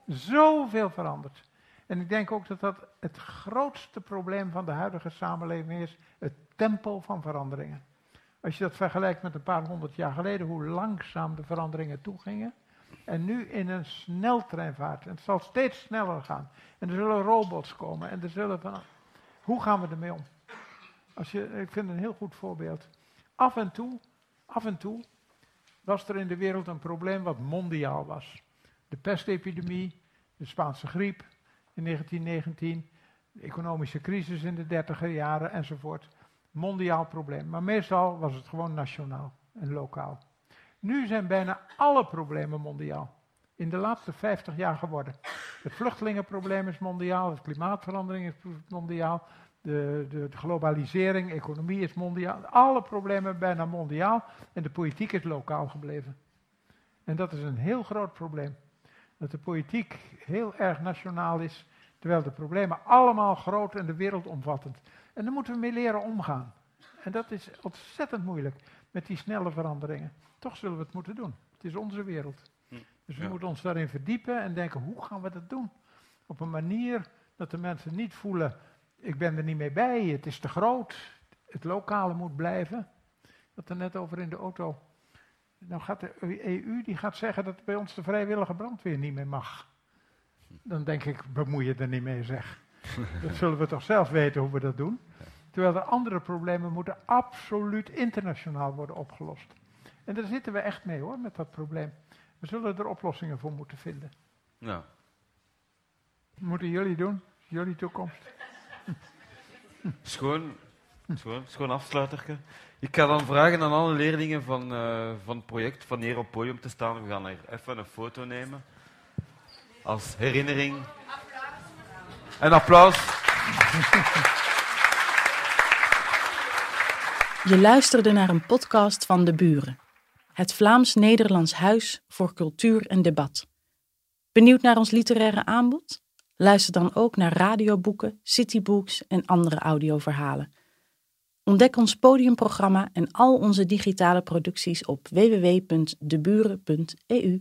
Zoveel veranderd. En ik denk ook dat dat het grootste probleem van de huidige samenleving is, het tempo van veranderingen. Als je dat vergelijkt met een paar honderd jaar geleden, hoe langzaam de veranderingen toegingen. En nu in een sneltreinvaart. En het zal steeds sneller gaan. En er zullen robots komen. En er zullen van. Hoe gaan we ermee om? Als je, ik vind een heel goed voorbeeld. Af en toe, af en toe was er in de wereld een probleem wat mondiaal was. De pestepidemie, de Spaanse griep in 1919, de economische crisis in de dertiger jaren enzovoort. Mondiaal probleem. Maar meestal was het gewoon nationaal en lokaal. Nu zijn bijna alle problemen mondiaal. In de laatste 50 jaar geworden. Het vluchtelingenprobleem is mondiaal, de klimaatverandering is mondiaal, de, de, de globalisering, economie is mondiaal. Alle problemen bijna mondiaal en de politiek is lokaal gebleven. En dat is een heel groot probleem. Dat de politiek heel erg nationaal is, terwijl de problemen allemaal groot en de wereldomvattend. En daar moeten we mee leren omgaan. En dat is ontzettend moeilijk met die snelle veranderingen. Toch zullen we het moeten doen. Het is onze wereld. Dus we Ja. moeten ons daarin verdiepen en denken, hoe gaan we dat doen? Op een manier dat de mensen niet voelen, ik ben er niet mee bij, het is te groot, het lokale moet blijven. Dat er net over in de auto. Nou gaat de EU die gaat zeggen dat bij ons de vrijwillige brandweer niet meer mag. Dan denk ik, bemoei je er niet mee zeg. Dat zullen we toch zelf weten hoe we dat doen. Terwijl de andere problemen moeten absoluut internationaal worden opgelost. En daar zitten we echt mee hoor, met dat probleem. We zullen er oplossingen voor moeten vinden. Ja. Moeten jullie doen, jullie toekomst. Schoon, schoon, schoon afsluiterke. Ik ga dan vragen aan alle leerlingen van, uh, van het project van hier op het podium te staan. We gaan er even een foto nemen. Als herinnering. Een applaus. Je luisterde naar een podcast van De Buren. Het Vlaams-Nederlands Huis voor Cultuur en Debat. Benieuwd naar ons literaire aanbod? Luister dan ook naar radioboeken, citybooks en andere audioverhalen. Ontdek ons podiumprogramma en al onze digitale producties op www.deburen.eu.